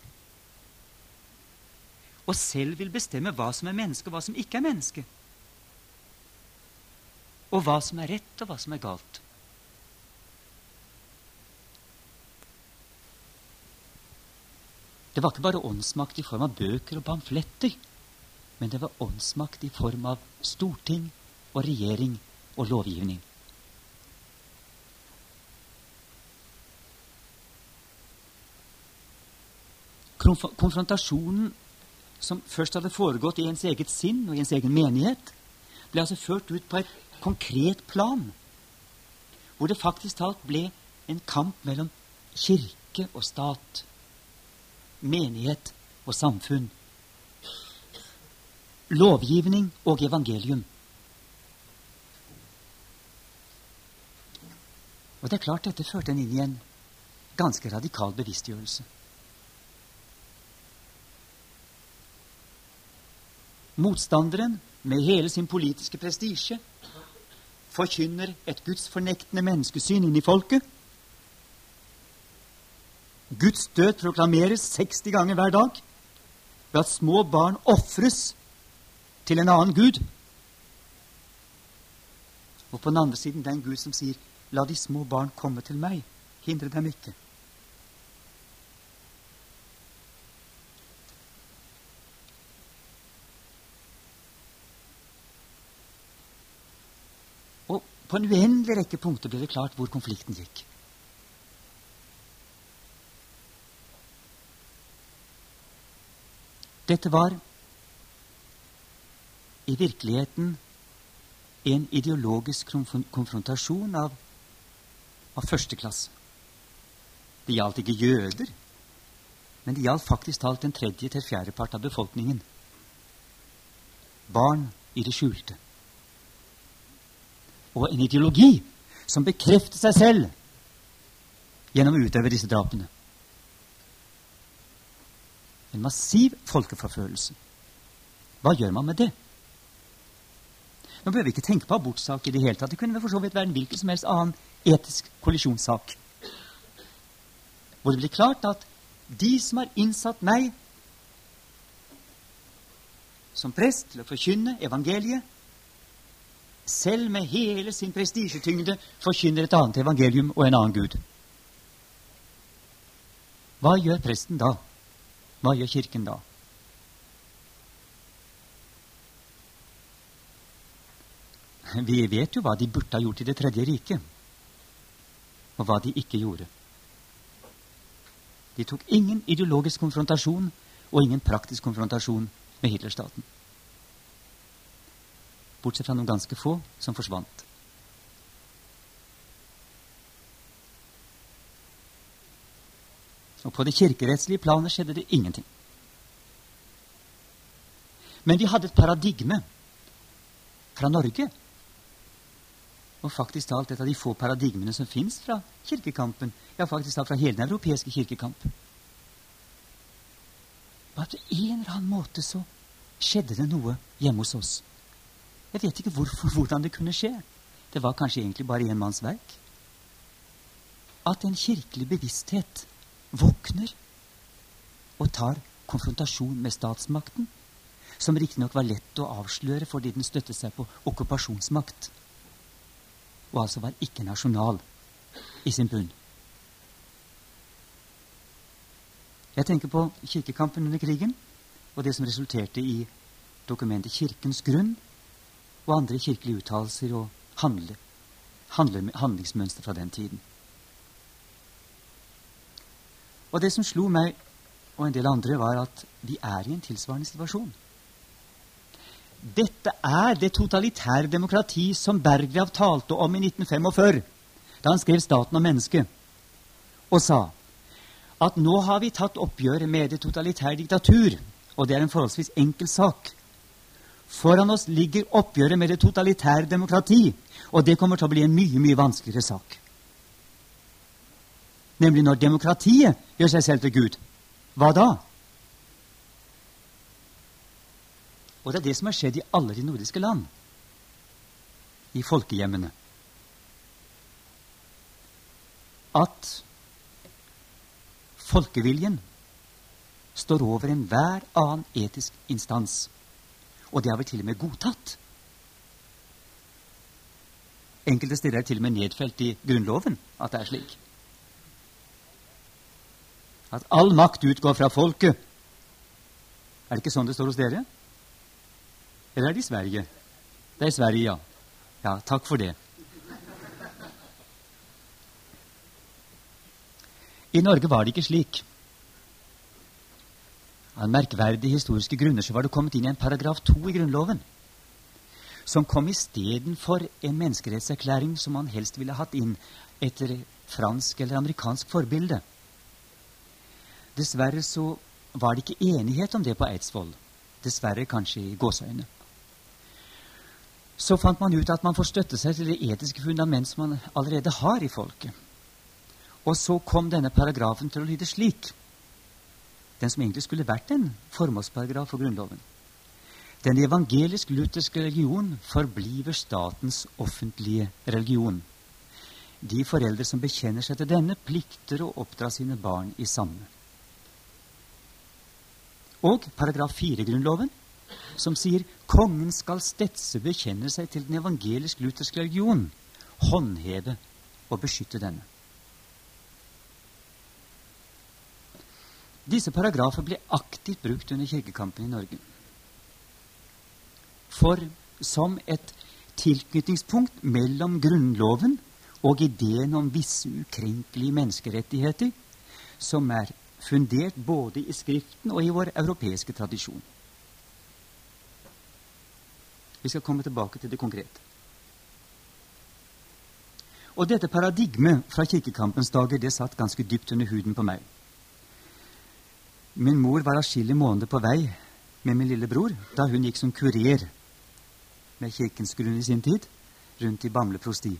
Og selv vil bestemme hva som er menneske, og hva som ikke er menneske. Og hva som er rett, og hva som er galt. Det var ikke bare åndsmakt i form av bøker og pamfletter, men det var åndsmakt i form av storting og regjering og lovgivning. Konfrontasjonen som først hadde foregått i ens eget sinn og i ens egen menighet, ble altså ført ut på et konkret plan, hvor det faktisk talt ble en kamp mellom kirke og stat, menighet og samfunn, lovgivning og evangelium. Og det er klart dette førte en inn i en ganske radikal bevisstgjørelse. Motstanderen, med hele sin politiske prestisje, forkynner et gudsfornektende menneskesyn inn i folket. Guds død proklameres 60 ganger hver dag ved at små barn ofres til en annen gud. Og på den andre siden det er en Gud som sier La de små barn komme til meg. Hindre dem ikke. Og på en uendelig rekke punkter ble det klart hvor konflikten gikk. Dette var i virkeligheten en ideologisk konfrontasjon av av første klasse. Det gjaldt ikke jøder, men det gjaldt faktisk talt en tredje til fjerde part av befolkningen. Barn i det skjulte. Og en ideologi som bekrefter seg selv gjennom å utøve disse drapene. En massiv folkeforfølelse. Hva gjør man med det? Nå behøver vi ikke tenke på abortsak i det hele tatt. Det kunne for så vidt være en hvilken som helst annen etisk kollisjonssak. Hvor det blir klart at de som har innsatt meg som prest til å forkynne evangeliet, selv med hele sin prestisjetyngde forkynner et annet evangelium og en annen Gud. Hva gjør presten da? Hva gjør Kirken da? Vi vet jo hva de burde ha gjort i Det tredje riket, og hva de ikke gjorde. De tok ingen ideologisk konfrontasjon og ingen praktisk konfrontasjon med Hitlerstaten. Bortsett fra noen ganske få som forsvant. Og på det kirkerettslige planet skjedde det ingenting. Men vi hadde et paradigme fra Norge. Og faktisk talt et av de få paradigmene som fins fra kirkekampen. Ja, faktisk talt fra hele den europeiske kirkekamp. Bare på en eller annen måte så skjedde det noe hjemme hos oss. Jeg vet ikke hvorfor, hvordan det kunne skje. Det var kanskje egentlig bare én manns verk. At en kirkelig bevissthet våkner og tar konfrontasjon med statsmakten, som riktignok var lett å avsløre fordi den støttet seg på okkupasjonsmakt, og altså var ikke nasjonal i sin bunn. Jeg tenker på kirkekampen under krigen og det som resulterte i dokumentet Kirkens grunn og andre kirkelige uttalelser og handle, handle, handlingsmønster fra den tiden. Og det som slo meg og en del andre, var at vi er i en tilsvarende situasjon. Dette er det totalitære demokrati som Berggrav talte om i 1945, da han skrev 'Staten og mennesket', og sa at nå har vi tatt oppgjøret med det totalitære diktatur, og det er en forholdsvis enkel sak. Foran oss ligger oppgjøret med det totalitære demokrati, og det kommer til å bli en mye, mye vanskeligere sak. Nemlig når demokratiet gjør seg selv til Gud. Hva da? Og det er det som har skjedd i alle de nordiske land. I folkehjemmene. At folkeviljen står over enhver annen etisk instans. Og det har vi til og med godtatt. Enkelte steder er til og med nedfelt i Grunnloven at det er slik. At all makt utgår fra folket. Er det ikke sånn det står hos dere? Eller er det i Sverige? Det er i Sverige, ja. Ja, takk for det. I Norge var det ikke slik. Av merkverdige historiske grunner så var det kommet inn i en paragraf 2 i Grunnloven som kom istedenfor en menneskerettserklæring som man helst ville hatt inn etter fransk eller amerikansk forbilde. Dessverre så var det ikke enighet om det på Eidsvoll. Dessverre kanskje i gåseøyne. Så fant man ut at man får støtte seg til det etiske fundament som man allerede har i folket. Og så kom denne paragrafen til å lyde slik den som egentlig skulle vært en formålsparagraf for Grunnloven. Den evangelisk-lutherske religion forbliver statens offentlige religion. De foreldre som bekjenner seg til denne, plikter å oppdra sine barn i samme. Og paragraf 4 i Grunnloven, som sier kongen skal stetse bekjenne seg til den evangelisk-lutherske religion, håndheve og beskytte denne. Disse paragrafer ble aktivt brukt under kirkekampen i Norge. For som et tilknytningspunkt mellom Grunnloven og ideen om visse ukrenkelige menneskerettigheter, som er fundert både i Skriften og i vår europeiske tradisjon. Vi skal komme tilbake til det konkrete. Og dette paradigmet fra kirkekampens dager det satt ganske dypt under huden på meg. Min mor var atskillige måneder på vei med min lillebror da hun gikk som kurer med Kirkens grunn i sin tid rundt i Bamble prosti.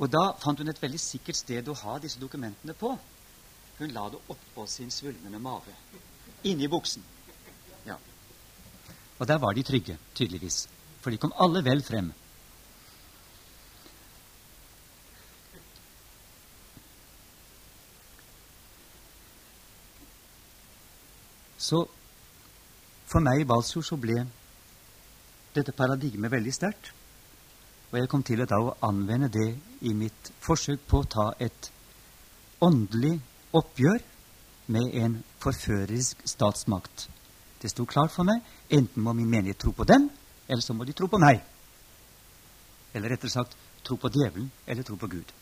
Og da fant hun et veldig sikkert sted å ha disse dokumentene på. Hun la det oppå sin svulmende mage. Inni buksen. Og der var de trygge, tydeligvis. For de kom alle vel frem. Så for meg i Balsfjord så ble dette paradigmet veldig sterkt. Og jeg kom til å anvende det i mitt forsøk på å ta et åndelig oppgjør med en forførerisk statsmakt. Det sto klart for meg enten må min menighet tro på dem, eller så må de tro på meg. Eller rettere sagt tro på djevelen eller tro på Gud.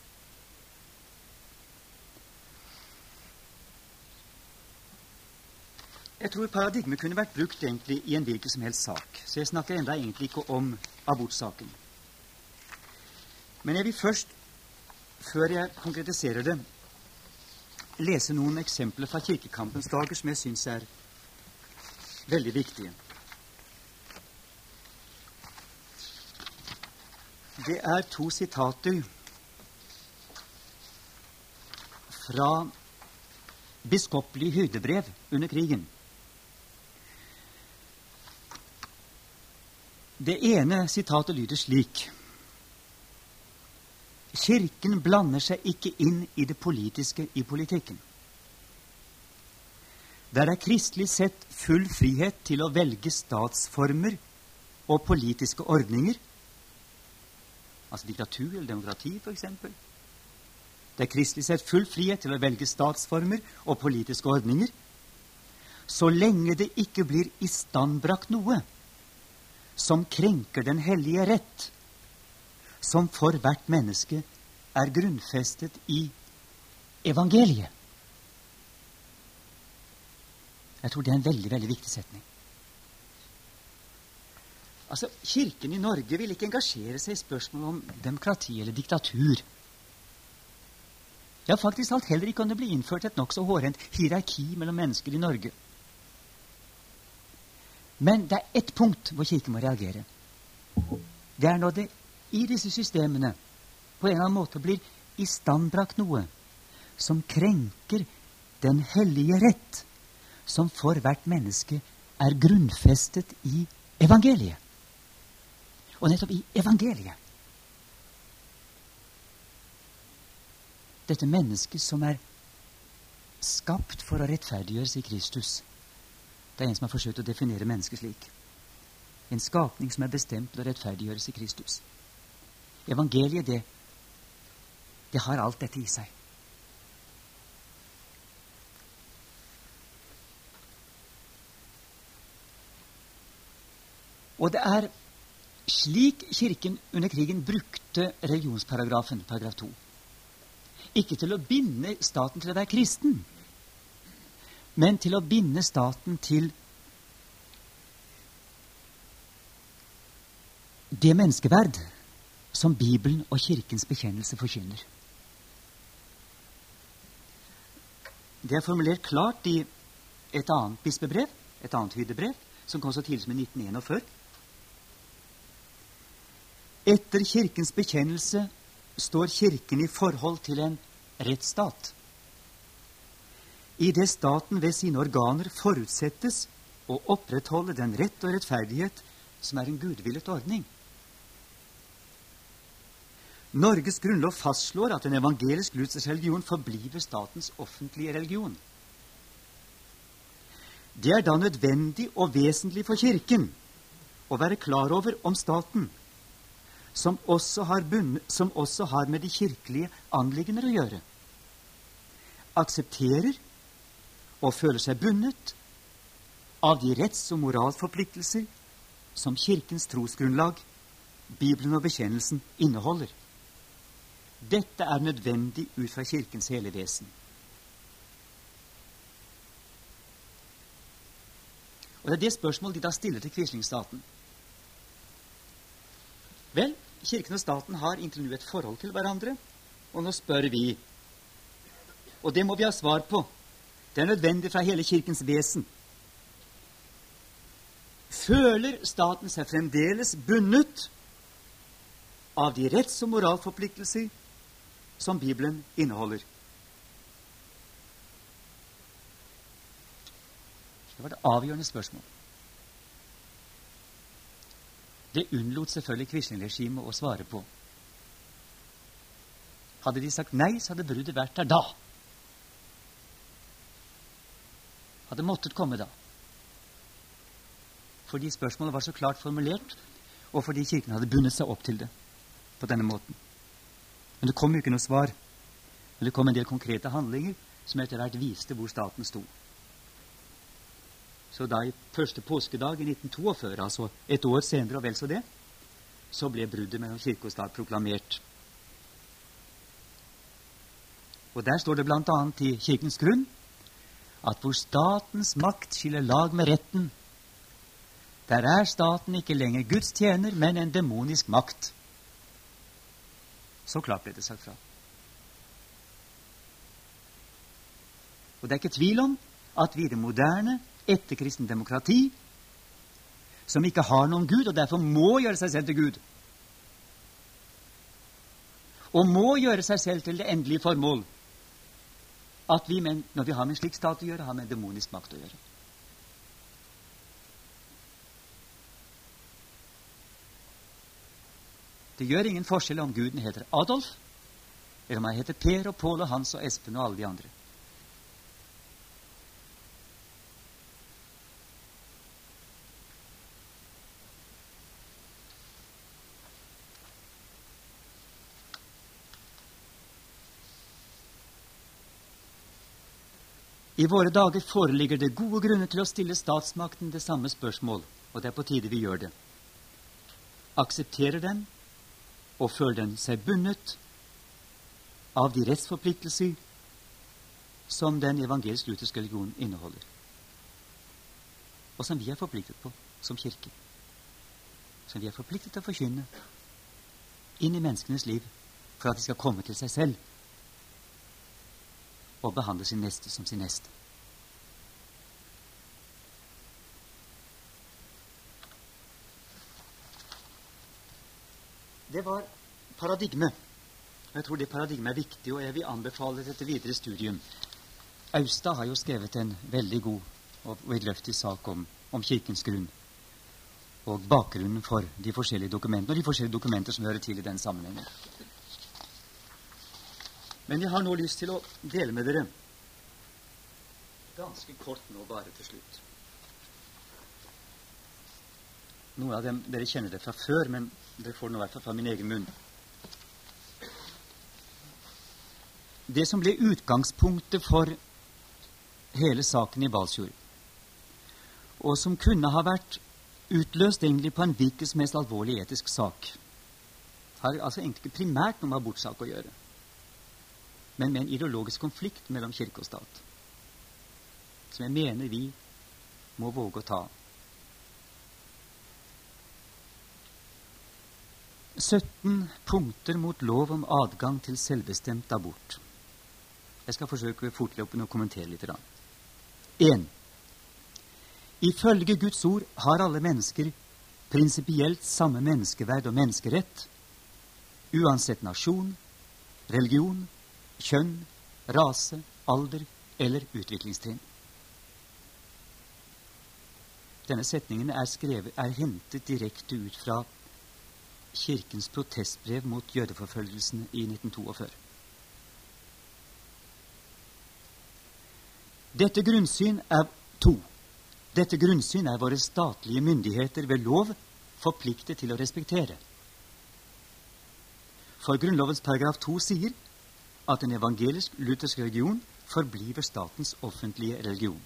Jeg tror paradigmet kunne vært brukt egentlig i en hvilken som helst sak. Så jeg snakker enda egentlig ikke om abortsaken. Men jeg vil først, før jeg konkretiserer det, lese noen eksempler fra kirkekampens dager som jeg syns er veldig viktige. Det er to sitater fra biskopelig hyrdebrev under krigen. Det ene sitatet lyder slik Kirken blander seg ikke inn i det politiske i politikken. Der er kristelig sett full frihet til å velge statsformer og politiske ordninger, altså diktatur eller demokrati, f.eks. Det er kristelig sett full frihet til å velge statsformer og politiske ordninger, så lenge det ikke blir istandbrakt noe som krenker den hellige rett, som for hvert menneske er grunnfestet i evangeliet. Jeg tror det er en veldig, veldig viktig setning. Altså, Kirken i Norge vil ikke engasjere seg i spørsmål om demokrati eller diktatur. Ja, faktisk alt heller ikke om det blir innført et nokså hårrent hierarki mellom mennesker i Norge. Men det er ett punkt hvor Kirken må reagere. Det er når det i disse systemene på en eller annen måte blir istandbrakt noe som krenker den hellige rett, som for hvert menneske er grunnfestet i evangeliet. Og nettopp i evangeliet. Dette mennesket som er skapt for å rettferdiggjøres i Kristus. Det er en som har forsøkt å definere mennesket slik. En skapning som er bestemt til å rettferdiggjøres i Kristus. Evangeliet, det, det har alt dette i seg. Og det er slik Kirken under krigen brukte religionsparagrafen, paragraf 2. Ikke til å binde staten til å være kristen, men til å binde staten til det menneskeverd som Bibelen og Kirkens bekjennelse forkynner. Det er formulert klart i et annet bispebrev, et annet hyrdebrev, som kom så tidlig som i 1941. Etter Kirkens bekjennelse står Kirken i forhold til en rettsstat idet staten ved sine organer forutsettes å opprettholde den rett og rettferdighet som er en gudvillet ordning. Norges grunnlov fastslår at en evangelisk-lutherske religion forbliver statens offentlige religion. Det er da nødvendig og vesentlig for Kirken å være klar over om staten, som også, bunnet, som også har med de kirkelige anliggender å gjøre, aksepterer og føler seg bundet av de retts- og moralforpliktelser som Kirkens trosgrunnlag, Bibelen og bekjennelsen, inneholder. Dette er nødvendig ut fra Kirkens hele vesen. Og Det er det spørsmålet de da stiller til quislingstaten. Vel, Kirken og staten har inntil nå et forhold til hverandre, og nå spør vi. Og det må vi ha svar på. Det er nødvendig fra hele Kirkens vesen. Føler staten seg fremdeles bundet av de retts- og moralforpliktelser som Bibelen inneholder? Det var det avgjørende spørsmål. Det unnlot selvfølgelig Quisling-regimet å svare på. Hadde de sagt nei, så hadde bruddet vært der da. Hadde måttet komme da. Fordi spørsmålet var så klart formulert, og fordi Kirken hadde bundet seg opp til det på denne måten. Men det kom jo ikke noe svar. Men det kom en del konkrete handlinger som etter hvert viste hvor staten sto. Så da i første påskedag i 1942, altså et år senere og vel så det, så ble bruddet mellom kirke og stat proklamert. Og Der står det bl.a. i Kirkens grunn at hvor statens makt skiller lag med retten, der er staten ikke lenger Guds tjener, men en demonisk makt. Så klart ble det sagt fra. Og det er ikke tvil om at vi i det moderne etterkristen demokrati som ikke har noen Gud, og derfor må gjøre seg selv til Gud. Og må gjøre seg selv til det endelige formål at vi, men, når vi har med en slik stat å gjøre, har med en demonisk makt å gjøre. Det gjør ingen forskjell om guden heter Adolf, eller om han heter Per og Pål og Hans og Espen og alle de andre. I våre dager foreligger det gode grunner til å stille statsmakten det samme spørsmål, og det er på tide vi gjør det. Aksepterer den og føler den seg bundet av de rettsforpliktelser som den evangelisk-lutherske religionen inneholder, og som vi er forpliktet på som kirke, som vi er forpliktet til å forkynne inn i menneskenes liv for at de skal komme til seg selv og behandle sin neste som sin neste. Det var paradigme. Jeg tror det paradigmet er viktig, og jeg vil anbefale dette videre studium. Austad har jo skrevet en veldig god og vidløftig sak om, om Kirkens grunn og bakgrunnen for de forskjellige dokumentene, og de forskjellige dokumenter som hører til i den sammenhengen. Men jeg har nå lyst til å dele med dere ganske kort nå, bare til slutt. Noen av dem dere kjenner det fra før, men dere får det nå i hvert fall fra min egen munn. Det som ble utgangspunktet for hele saken i Balsfjord, og som kunne ha vært utløst egentlig på en hvilken som helst alvorlig etisk sak, har altså egentlig ikke primært noe med abortsak å gjøre men med en ideologisk konflikt mellom kirke og stat, som jeg mener vi må våge å ta. 17 punkter mot lov om adgang til selvbestemt abort. Jeg skal forsøke fortløpende å kommentere litt. 1. Ifølge Guds ord har alle mennesker prinsipielt samme menneskeverd og menneskerett, uansett nasjon, religion, kjønn, rase, alder eller utviklingstrinn. Denne setningen er, skrevet, er hentet direkte ut fra Kirkens protestbrev mot jødeforfølgelsen i 1942. Dette grunnsyn er to. Dette grunnsyn er våre statlige myndigheter ved lov forpliktet til å respektere. For Grunnlovens paragraf 2 sier at en evangelisk-luthersk religion forbliver statens offentlige religion.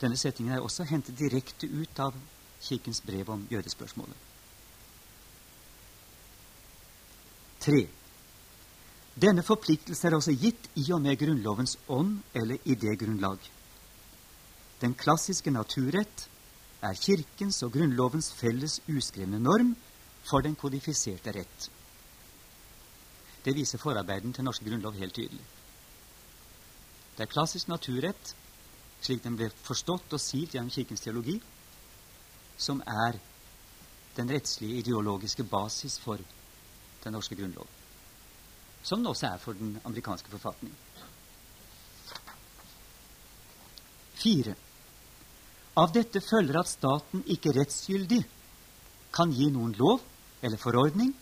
Denne setningen er også hentet direkte ut av Kirkens brev om jødespørsmålet. 3. Denne forpliktelse er også gitt i og med Grunnlovens ånd eller idégrunnlag. Den klassiske naturrett er Kirkens og Grunnlovens felles uskrevne norm for den kodifiserte rett. Det viser forarbeiden til norsk grunnlov helt tydelig. Det er klassisk naturrett, slik den ble forstått og silt gjennom Kirkens teologi, som er den rettslige ideologiske basis for den norske grunnlov. Som den også er for den amerikanske forfatning. Fire. Av dette følger at staten ikke rettsgyldig kan gi noen lov eller forordning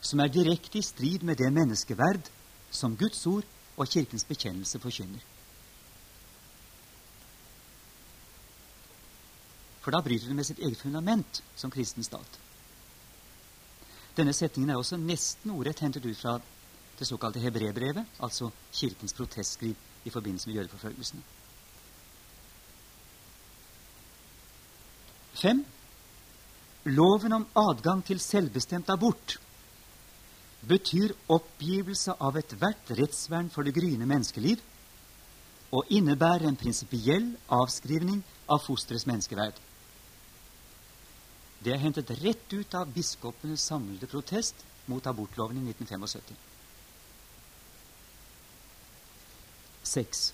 som er direkte i strid med det menneskeverd som Guds ord og Kirkens bekjennelse forkynner. For da bryter det med sitt eget fundament som kristen stat. Denne setningen er også nesten ordrett hentet ut fra det såkalte hebrebrevet, altså Kirkens protestskriv i forbindelse med jødeforfølgelsene. Fem. Loven om adgang til selvbestemt abort betyr oppgivelse av ethvert rettsvern for det gryende menneskeliv og innebærer en prinsipiell avskrivning av fosterets menneskeverd. Det er hentet rett ut av biskopenes samlede protest mot abortloven i 1975. 6.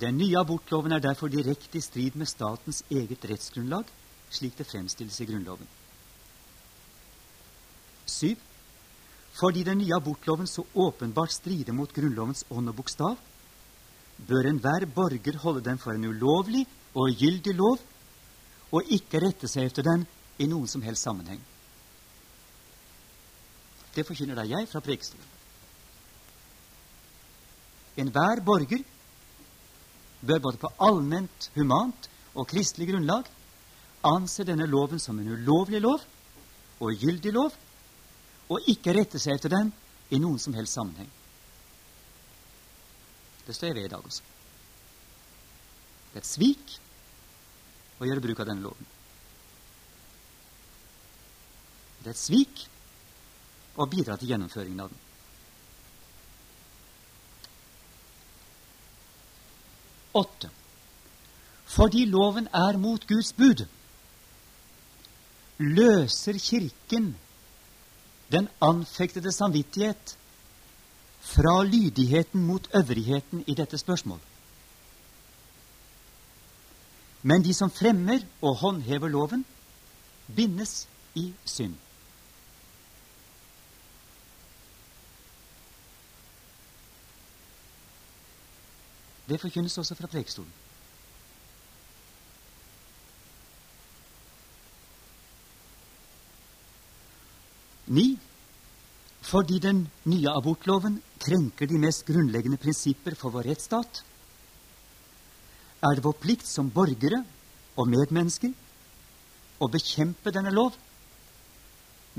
Den nye abortloven er derfor direkte i strid med statens eget rettsgrunnlag, slik det fremstilles i Grunnloven. 7. Fordi den nye abortloven så åpenbart strider mot Grunnlovens ånd og bokstav, bør enhver borger holde den for en ulovlig og gyldig lov og ikke rette seg etter den i noen som helst sammenheng. Det forkynner da jeg fra prekestolen. Enhver borger bør både på allment, humant og kristelig grunnlag anse denne loven som en ulovlig lov og gyldig lov, og ikke rette seg etter den i noen som helst sammenheng. Det står jeg ved i dag også. Det er et svik å gjøre bruk av denne loven. Det er et svik å bidra til gjennomføringen av den. Åtte. Fordi loven er mot Guds bud, løser Kirken den anfektede samvittighet fra lydigheten mot øvrigheten i dette spørsmål. Men de som fremmer og håndhever loven, bindes i synd. Det forkynnes også fra prekestolen. Ni. Fordi den nye abortloven krenker de mest grunnleggende prinsipper for vår rettsstat, er det vår plikt som borgere og medmennesker å bekjempe denne lov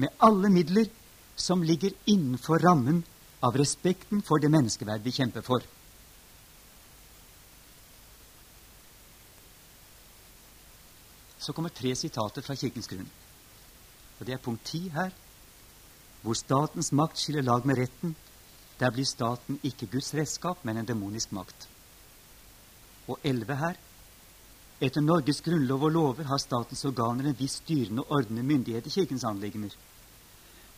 med alle midler som ligger innenfor rammen av respekten for det menneskeverd vi kjemper for. Så kommer tre sitater fra Kirkens grunn. Og Det er punkt ti her, hvor statens makt skiller lag med retten. Der blir staten ikke Guds redskap, men en demonisk makt og 11 her. Etter Norges grunnlov og lover har statens organer en viss styrende og ordnende myndighet i Kirkens anliggender.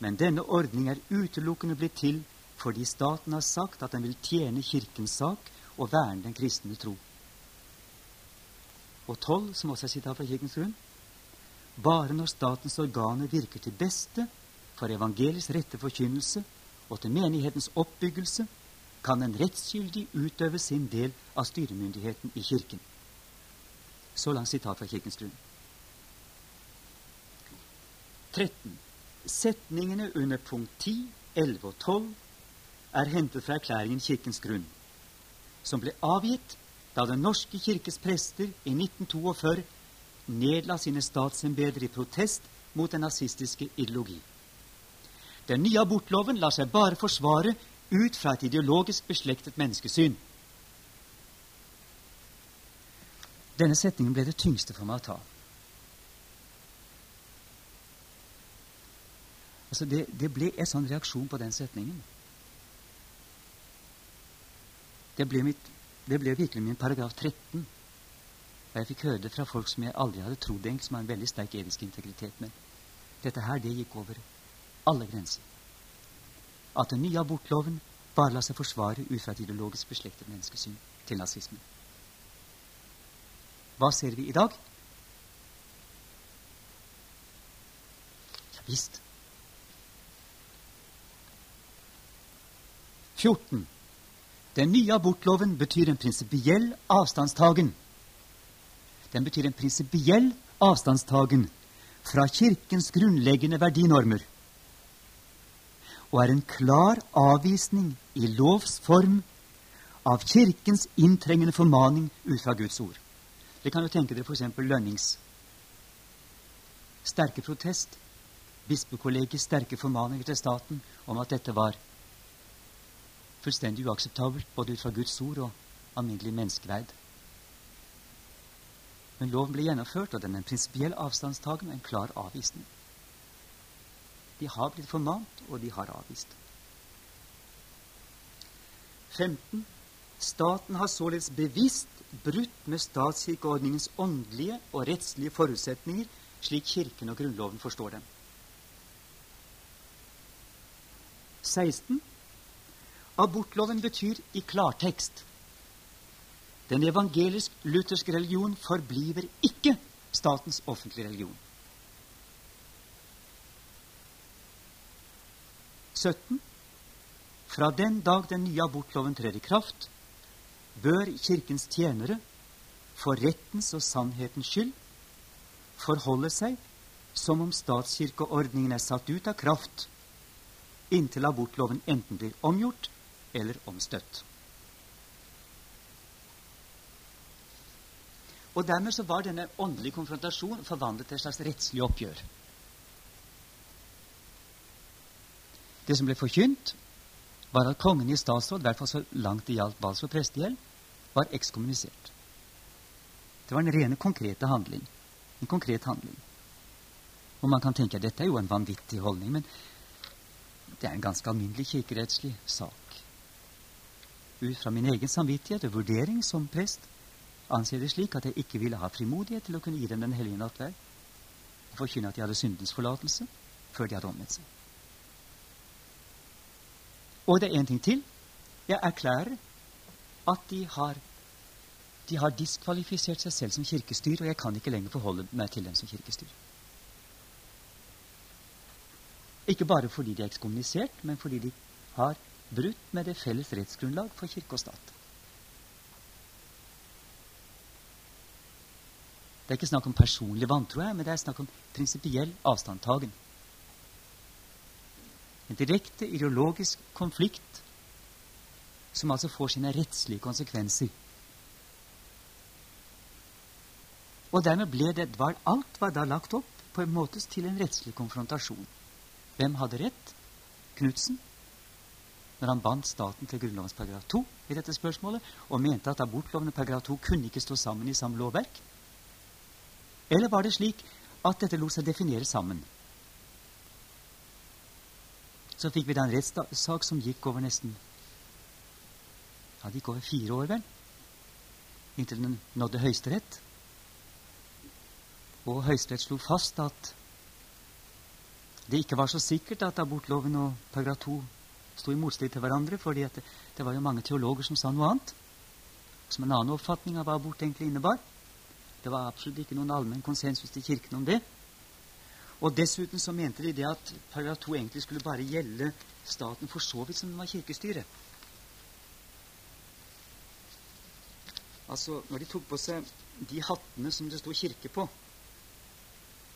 Men denne ordning er utelukkende blitt til fordi staten har sagt at den vil tjene Kirkens sak og verne den kristne tro. Og 12, som også er sitat fra Kirkens grunn, bare når statens organer virker til beste for evangeliets rette forkynnelse og til menighetens oppbyggelse, kan en rettskyldig utøve sin del av styremyndigheten i Kirken. Så langt sitat fra Kirkens grunn. 13. Setningene under punkt 10, 11 og 12 er hentet fra erklæringen Kirkens grunn, som ble avgitt da Den norske kirkes prester i 1942 nedla sine statsembeter i protest mot den nazistiske ideologi. Den nye abortloven lar seg bare forsvare ut fra et ideologisk beslektet menneskesyn. Denne setningen ble det tyngste for meg å ta. Altså det, det ble en sånn reaksjon på den setningen. Det ble, mitt, det ble virkelig min paragraf 13 Og jeg fikk høre det fra folk som jeg aldri hadde trodd egentlig, som har en veldig sterk etisk integritet. Men dette her, det gikk over alle grenser. At den nye abortloven bare lar seg forsvare ut fra et ideologisk beslektet menneskesyn til nazismen. Hva ser vi i dag? Ja visst. 14. Den nye abortloven betyr en prinsipiell avstandstagen. Den betyr en prinsipiell avstandstagen fra Kirkens grunnleggende verdinormer og er en klar avvisning i lovs form av Kirkens inntrengende formaning ut fra Guds ord. Det kan jo tenke dere f.eks. Lønnings sterke protest, bispekollegiets sterke formaninger til staten om at dette var fullstendig uakseptabelt både ut fra Guds ord og alminnelig menneskeverd. Men loven ble gjennomført, og den er en prinsipiell avstandstagen og en klar avvisning. De har blitt formant, og de har avvist. 15. Staten har således bevisst brutt med statskirkeordningens åndelige og rettslige forutsetninger, slik Kirken og Grunnloven forstår dem. 16. Abortloven betyr i klartekst den evangelisk-lutherske religion forbliver ikke statens offentlige religion. 17. Fra den dag den nye abortloven trer i kraft, bør Kirkens tjenere for rettens og sannhetens skyld forholde seg som om statskirkeordningen er satt ut av kraft inntil abortloven enten blir omgjort eller omstøtt. Og Dermed så var denne åndelige konfrontasjon forvandlet til et slags rettslig oppgjør. Det som ble forkynt, var at kongen i statsråd, i hvert fall så langt det gjaldt Balsfjord prestegjeld, var ekskommunisert. Det var en rene konkrete handling. En konkret handling. Og man kan tenke at dette er jo en vanvittig holdning, men det er en ganske alminnelig kirkerettslig sak. Ut fra min egen samvittighet og vurdering som prest anser jeg det slik at jeg ikke ville ha frimodighet til å kunne gi dem Den hellige nattverd og forkynne at de hadde syndens forlatelse før de hadde omvendt seg. Og det er én ting til. Jeg erklærer at de har, de har diskvalifisert seg selv som kirkestyr, og jeg kan ikke lenger forholde meg til dem som kirkestyr. Ikke bare fordi de er ekskommunisert, men fordi de har brutt med det felles rettsgrunnlag for kirke og stat. Det er ikke snakk om personlig vantro, men det er snakk om prinsipiell avstandtagen. En direkte ideologisk konflikt som altså får sine rettslige konsekvenser. Og dermed ble det, var alt var da lagt opp på en måte til en rettslig konfrontasjon. Hvem hadde rett? Knutsen, når han bandt staten til Grunnlovens paragraf 2 i dette spørsmålet, og mente at abortloven og paragraf 2 kunne ikke stå sammen i samme lovverk? Eller var det slik at dette lot seg definere sammen? Så fikk vi da en rettssak som gikk over nesten Ja, det gikk over fire år, vel? Inntil den nådde Høyesterett. Og Høyesterett slo fast at det ikke var så sikkert at abortloven og paragraf 2 sto i motstrid til hverandre, fordi det, det, var jo mange teologer som sa noe annet. Som en annen oppfatning av hva abort egentlig innebar. Det var absolutt ikke noen allmenn konsensus i Kirken om det. Og dessuten så mente de det at paragraf 2 egentlig skulle bare gjelde staten for så vidt som den var kirkestyret. Altså, når de tok på seg de hattene som det sto kirke på,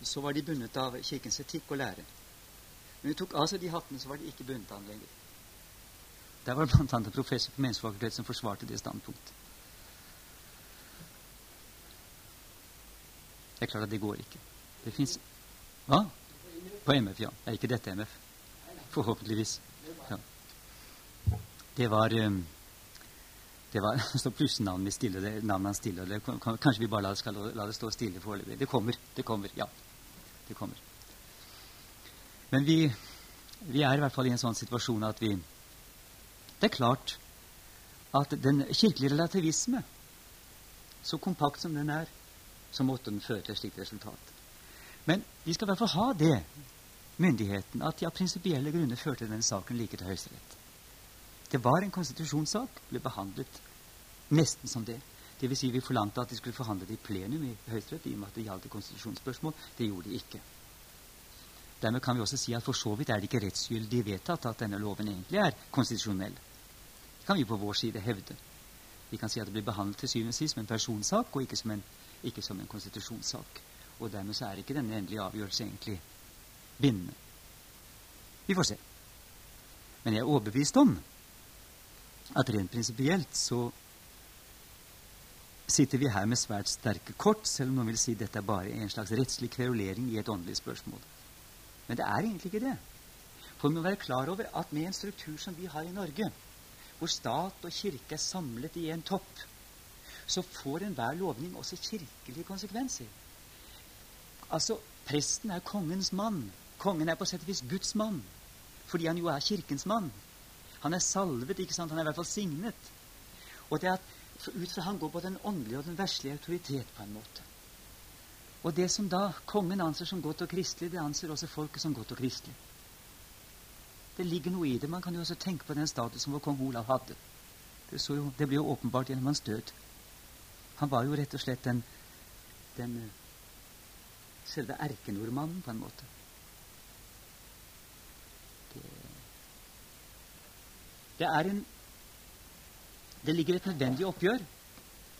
så var de bundet av Kirkens etikk og lære. Men de tok av seg de hattene, så var de ikke bundet av den lenger. Der var det bl.a. professor på Menneskefakultetet som forsvarte det standpunktet. Det er klart at det går ikke. Det fins Hva? På MF, ja. Er ikke dette MF? Forhåpentligvis. Ja. Det var um, det var, [laughs] så plutselig navnet stille, det, navnet stille. Det, kanskje vi bare skal la det stå stille foreløpig. Det kommer. Det kommer. Ja. Det kommer. Men vi, vi er i hvert fall i en sånn situasjon at vi Det er klart at den kirkelige relativisme, så kompakt som den er, så måtte den føre til et slikt resultat. Men de skal i hvert fall ha det, myndigheten, at de av prinsipielle grunner førte denne saken like til Høyesterett. Det var en konstitusjonssak, ble behandlet nesten som det. Det vil si vi forlangte at de skulle forhandle det i plenum i Høyesterett i og med at det gjaldt konstitusjonsspørsmål. Det gjorde de ikke. Dermed kan vi også si at for så vidt er det ikke rettsgyldig vedtatt at denne loven egentlig er konstitusjonell. Det kan vi på vår side hevde. Vi kan si at det blir behandlet til syvende og sist som en personsak og ikke som en, ikke som en konstitusjonssak. Og dermed så er ikke denne endelige avgjørelse egentlig bindende. Vi får se. Men jeg er overbevist om at rent prinsipielt så sitter vi her med svært sterke kort, selv om noen vil si dette er bare en slags rettslig kverulering i et åndelig spørsmål. Men det er egentlig ikke det. For vi må være klar over at med en struktur som vi har i Norge, hvor stat og kirke er samlet i en topp, så får enhver lovning også kirkelige konsekvenser. Altså, presten er kongens mann. Kongen er på sett og vis Guds mann, fordi han jo er kirkens mann. Han er salvet, ikke sant? Han er i hvert fall signet. Og det at ut fra han går på den åndelige og den verslige autoritet på en måte. Og det som da kongen anser som godt og kristelig, det anser også folket som godt og kristelig. Det ligger noe i det. Man kan jo også tenke på den statusen hvor kong Olav hadde. Det, jo, det ble jo åpenbart gjennom hans død. Han var jo rett og slett den, den selve erkenordmannen, på en måte. Det, er en det ligger et nødvendig oppgjør.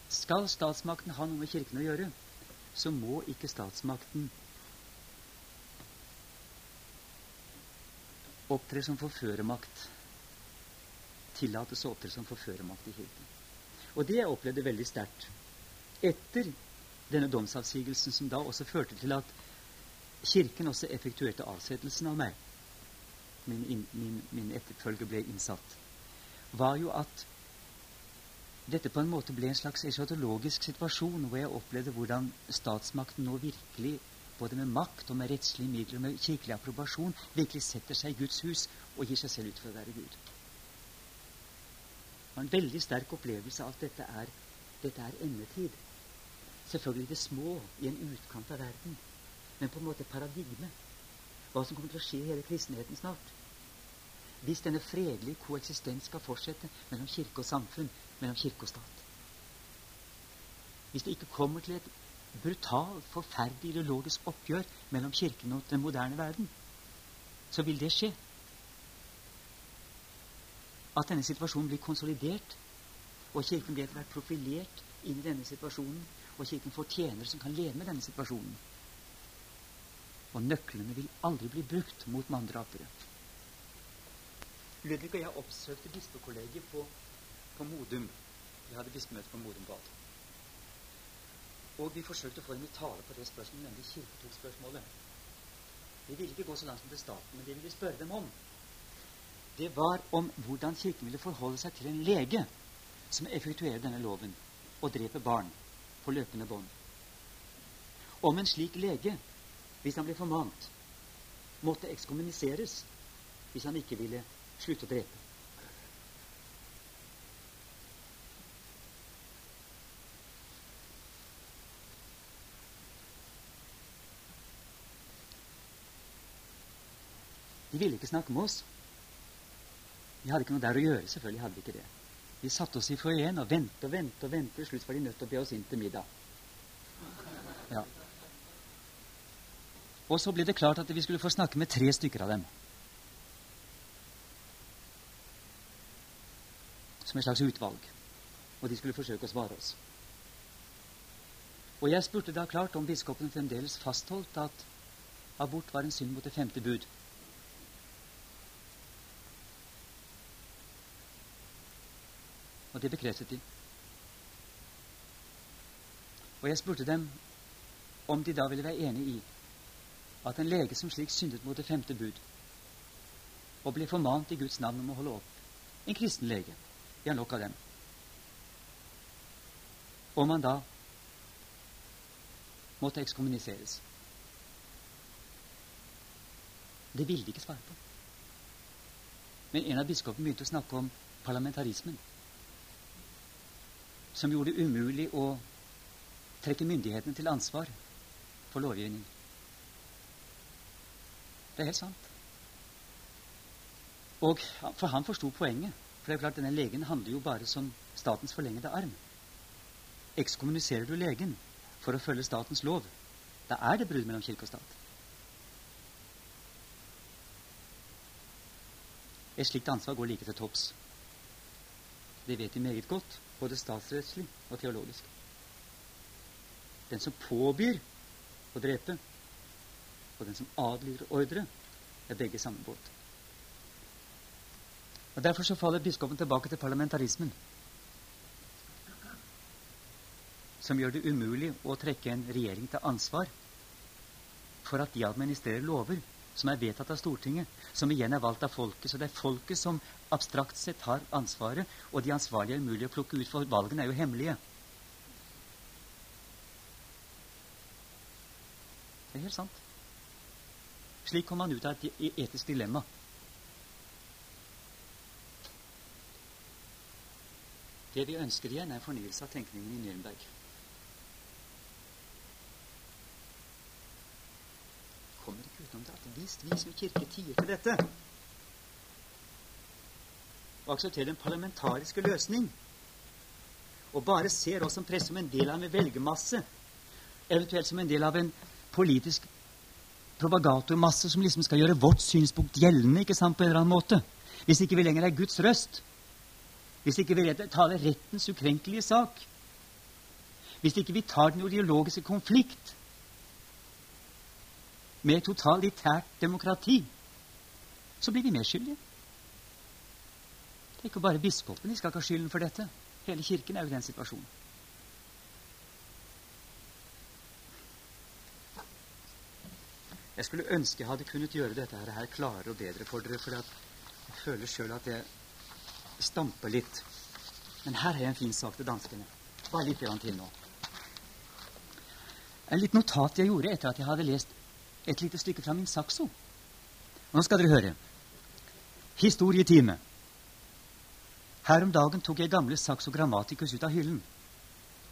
Skal statsmakten ha noe med Kirken å gjøre, så må ikke statsmakten opptre som forførermakt. Tillates å opptre som forførermakt i Kirken. Og det jeg opplevde veldig sterkt etter denne domsavsigelsen, som da også førte til at Kirken også effektuerte avsettelsen av meg, min, min, min etterfølger ble innsatt, var jo at dette på en måte ble en slags eschatologisk situasjon hvor jeg opplevde hvordan statsmakten nå virkelig, både med makt og med rettslige midler og med kirkelig approbasjon, virkelig setter seg i Guds hus og gir seg selv ut for å være Gud. Det var en veldig sterk opplevelse av at dette er, dette er endetid. Selvfølgelig det små i en utkant av verden, men på en måte paradigme. Hva som kommer til å skje i hele kristenheten snart. Hvis denne fredelige koeksistens skal fortsette mellom kirke og samfunn, mellom kirke og stat. Hvis det ikke kommer til et brutalt, forferdelig ideologisk oppgjør mellom Kirken og den moderne verden, så vil det skje. At denne situasjonen blir konsolidert, og Kirken blir etter hvert profilert inn i denne situasjonen, og Kirken får tjenere som kan leve med denne situasjonen. Og nøklene vil aldri bli brukt mot manndrapere. Ludvig og jeg oppsøkte bispekollegiet på på Modum. Vi hadde bispemøte på Modum Bad. Og vi forsøkte å få i tale på det spørsmålet, nemlig kirketogspørsmålet. Vi ville ikke gå så langt som til staten, men det ville vi spørre dem om. Det var om hvordan Kirken ville forholde seg til en lege som effektuerer denne loven og dreper barn på løpende bånd. Om en slik lege, hvis han ble formant, måtte ekskommuniseres hvis han ikke ville slutte å drepe. De ville ikke snakke med oss. Vi hadde ikke noe der å gjøre. Selvfølgelig hadde vi ikke det. Vi satte oss i foajeen og ventet og ventet. og ventet. Til slutt var de nødt til å be oss inn til middag. Ja. Og så ble det klart at vi skulle få snakke med tre stykker av dem. Som et slags utvalg. Og de skulle forsøke å svare oss. Og jeg spurte da klart om biskopen fremdeles fastholdt at abort var en synd mot det femte bud. Og det bekreftet de. Og jeg spurte dem om de da ville være enig i at en lege som slik syndet mot det femte bud, og ble formant i Guds navn om å holde opp, en kristen lege Vi har nok av dem. Om han da måtte ekskommuniseres. Det ville de ikke svare på. Men en av biskopene begynte å snakke om parlamentarismen som gjorde det umulig å trekke myndighetene til ansvar for lovgivning. Det er helt sant. Og For han forsto poenget. For det er klart, denne legen handler jo bare som statens forlengede arm. Ekskommuniserer du legen for å følge statens lov, da er det brudd mellom kirke og stat. Et slikt ansvar går like til topps. Det vet de meget godt, både statsrettslig og teologisk. Den som påbyr å drepe, og den som adlyder ordre, er begge samme båt. Og Derfor så faller biskopen tilbake til parlamentarismen, som gjør det umulig å trekke en regjering til ansvar for at de administrerer lover som er vedtatt av Stortinget, som igjen er valgt av folket. Så det er folket som abstrakt sett har ansvaret, og de ansvarlige er umulig å plukke ut, for valgene er jo hemmelige. Det er helt sant. Slik kom man ut av et etisk dilemma. Det vi ønsker igjen, er fornyelse av tenkningen i Nürnberg. Kommer ikke utenom det at hvis vi som kirke tier til dette og aksepterer den parlamentariske løsning. Og bare ser oss som presse som en del av en velgermasse, eventuelt som en del av en politisk propagatormasse som liksom skal gjøre vårt synspunkt gjeldende ikke sant, på en eller annen måte, hvis ikke vi lenger er Guds røst, hvis ikke vi taler rettens ukrenkelige sak, hvis ikke vi tar den ideologiske konflikt med totalitært demokrati, så blir vi medskyldige. Det er ikke bare biskopen de skal ikke ha skylden for dette. Hele Kirken er jo i den situasjonen. Jeg skulle ønske jeg hadde kunnet gjøre dette her klarere og bedre for dere, for jeg føler sjøl at jeg stamper litt. Men her har jeg en fin sak til danskene. Bare litt til nå. Et litt notat jeg gjorde etter at jeg hadde lest et lite stykke fra min sakso. Nå skal dere høre. Historietime. Her om dagen tok jeg gamle Saxo Grammaticus ut av hyllen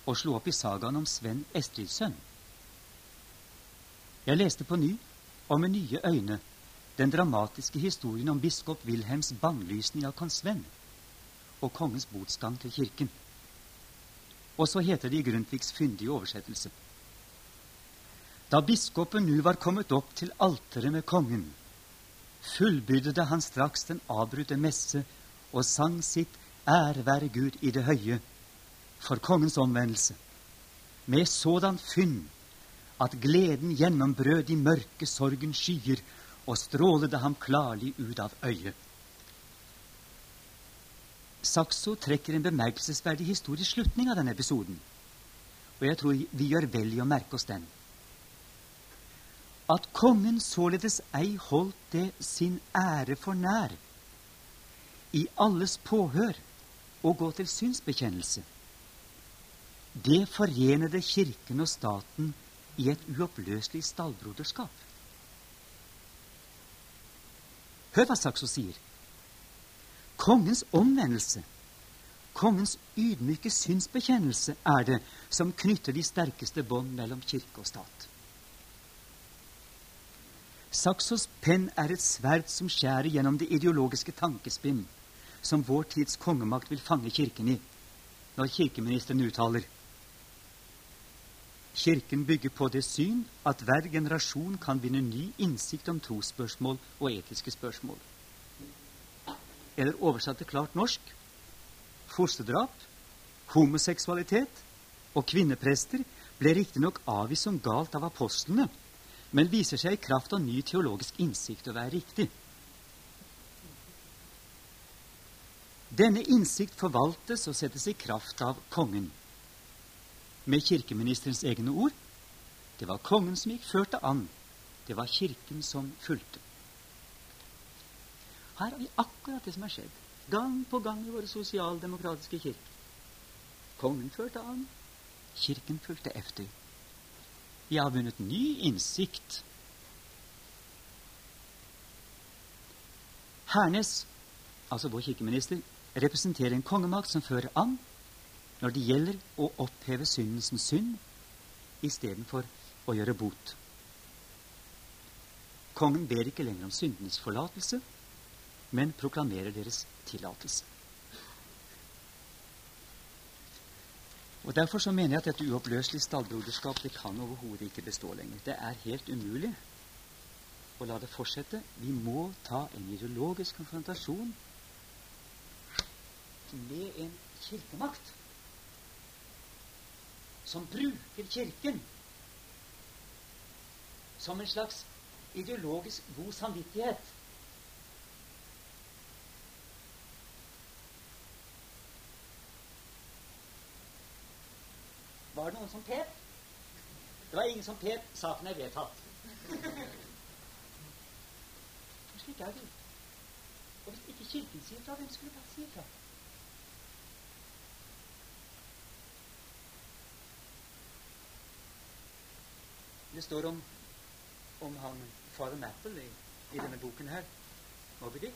og slo opp i sagaen om Sven Estridssønn. Jeg leste på ny og med nye øyne den dramatiske historien om biskop Wilhelms bannlysning av kong Sven og kongens botsgang til kirken. Og så heter det i Grundtvigs fyndige oversettelse. Da biskopen nu var kommet opp til alteret med kongen, fullbyrdede han straks den avbrutte messe og sang sitt Ære være Gud i det høye for kongens omvendelse, med sådan fynd at gleden gjennombrød de mørke sorgens skyer og strålede ham klarlig ut av øyet. Saxo trekker en bemerkelsesverdig historisk slutning av denne episoden. Og jeg tror vi gjør vel i å merke oss den. At kongen således ei holdt det sin ære for nær, i alles påhør, å gå til synsbekjennelse. Det forenede Kirken og staten i et uoppløselig stallbroderskap. Hør hva Saxo sier. Kongens omvendelse, kongens ydmyke synsbekjennelse, er det som knytter de sterkeste bånd mellom kirke og stat. Saxos penn er et sverd som skjærer gjennom det ideologiske tankespinn som vår tids kongemakt vil fange Kirken i, når kirkeministeren uttaler Kirken bygger på det syn at hver generasjon kan vinne ny innsikt om trosspørsmål og etiske spørsmål eller oversatt til klart norsk fosterdrap, homoseksualitet og kvinneprester ble riktignok avvist som galt av apostlene, men viser seg i kraft av ny teologisk innsikt å være riktig. Denne innsikt forvaltes og settes i kraft av kongen. Med kirkeministerens egne ord det var kongen som gikk førte an. Det var Kirken som fulgte. Her har vi akkurat det som har skjedd. Gang på gang i våre sosialdemokratiske kirker. Kongen førte an, Kirken fulgte efter. Vi har vunnet ny innsikt. Hernes, altså vår kirkeminister, representerer en kongemakt som fører an når det gjelder å oppheve syndens synd istedenfor å gjøre bot. Kongen ber ikke lenger om syndenes forlatelse, men proklamerer deres tillatelse. Og Derfor så mener jeg at dette uoppløselige stallbroderskap det kan overhodet ikke bestå lenger. Det er helt umulig å la det fortsette. Vi må ta en ideologisk konfrontasjon med en kirkemakt som bruker Kirken som en slags ideologisk god samvittighet. Var det noen som pep? Det var ingen som pep. Saken er vedtatt. Slik er det. Og hvis ikke Kirken sier fra, hvem skulle da si fra? Det står om, om han Father Mapple i, i, denne boken her, Moby Dick,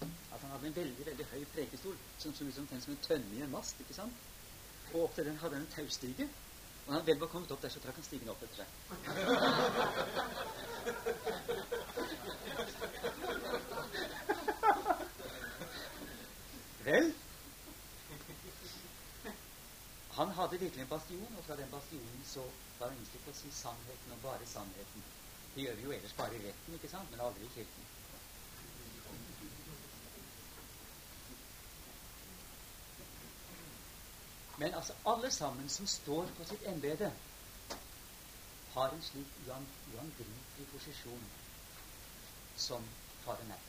at han hadde en veldig veldig høy prekestol som så ut som en tønne i en mast. ikke sant? Og opp til den hadde han en taustige. Og han vel var kommet opp der, så trakk han stigen opp etter seg. [laughs] vel Han hadde virkelig en bastion, og fra den bastionen så var han innstilt på å si sannheten og bare sannheten. Det gjør vi jo ellers bare i retten, ikke sant? men aldri i kirken. Men altså, alle sammen som står på sitt embete, har en slik uangripelig posisjon som fader er.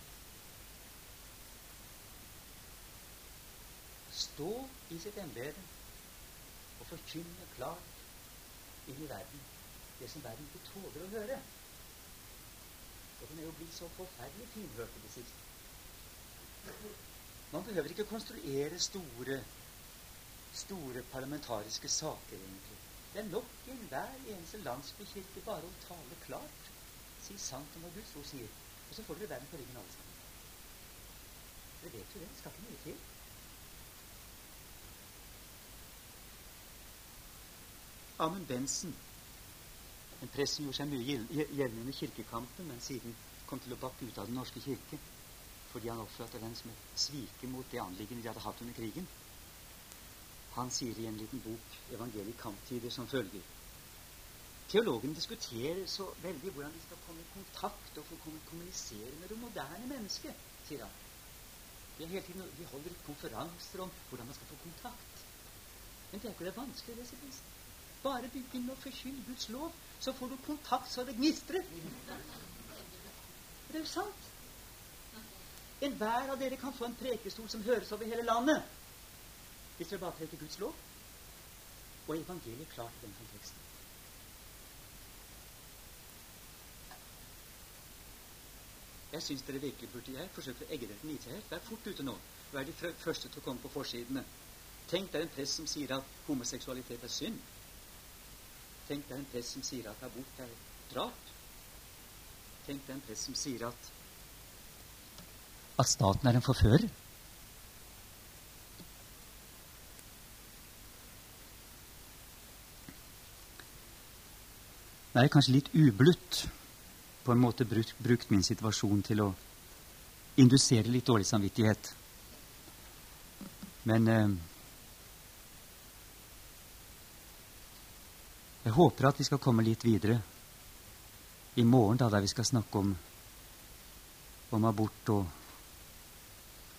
Stå i sitt embete og forkynne klart inn i verden det som verden ikke tåler å høre. Og den er jo blitt så forferdelig finhørt i det siste. Man behøver ikke konstruere store store parlamentariske saker, egentlig. Det er nok i enhver eneste landsbykirke bare å tale klart. Si sant om hva Guds ord sier. Og så får dere verden på ryggen, alle sammen. Dere vet jo det. Det skal ikke mye til. Amund Bensen, en prest som gjorde seg mye gjeldende under kirkekampen, men siden kom til å bakke ut av Den norske kirke fordi han oppførte den som et svike mot det anliggende de hadde hatt under krigen. Han sier i en liten bok, 'Evangeliet kamptider', som følger Teologene diskuterer så veldig hvordan de skal komme i kontakt og få kommunisere med det moderne mennesket, sier han. De, tiden, de holder konferanser om hvordan man skal få kontakt. Men det er ikke det vanskelig. Bare begynn å forkynne Guds lov, så får du kontakt så det gnistrer. Det er jo sant. Enhver av dere kan få en prekestol som høres over hele landet. Hvis dere bare trekker Guds lov og evangeliet klart i den konteksten. Jeg syns dere virkelig burde jeg forsøke å egge dere til nitighet. Vær fort ute nå. Vær de første til å komme på forsidene. Tenk det er en press som sier at homoseksualitet er synd. Tenk er en press som sier at abort er drap. Tenk er en press som sier at at staten er en forfører. Det er kanskje litt ublutt på en måte brukt, brukt min situasjon til å indusere litt dårlig samvittighet. Men eh, jeg håper at vi skal komme litt videre i morgen, da, der vi skal snakke om, om abort og,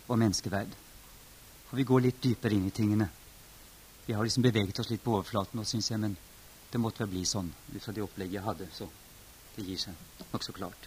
og menneskeverd. Og vi går litt dypere inn i tingene. Vi har liksom beveget oss litt på overflaten nå, syns jeg. men det måtte vel bli sånn ut fra det opplegget jeg hadde. Så det gir seg nokså klart.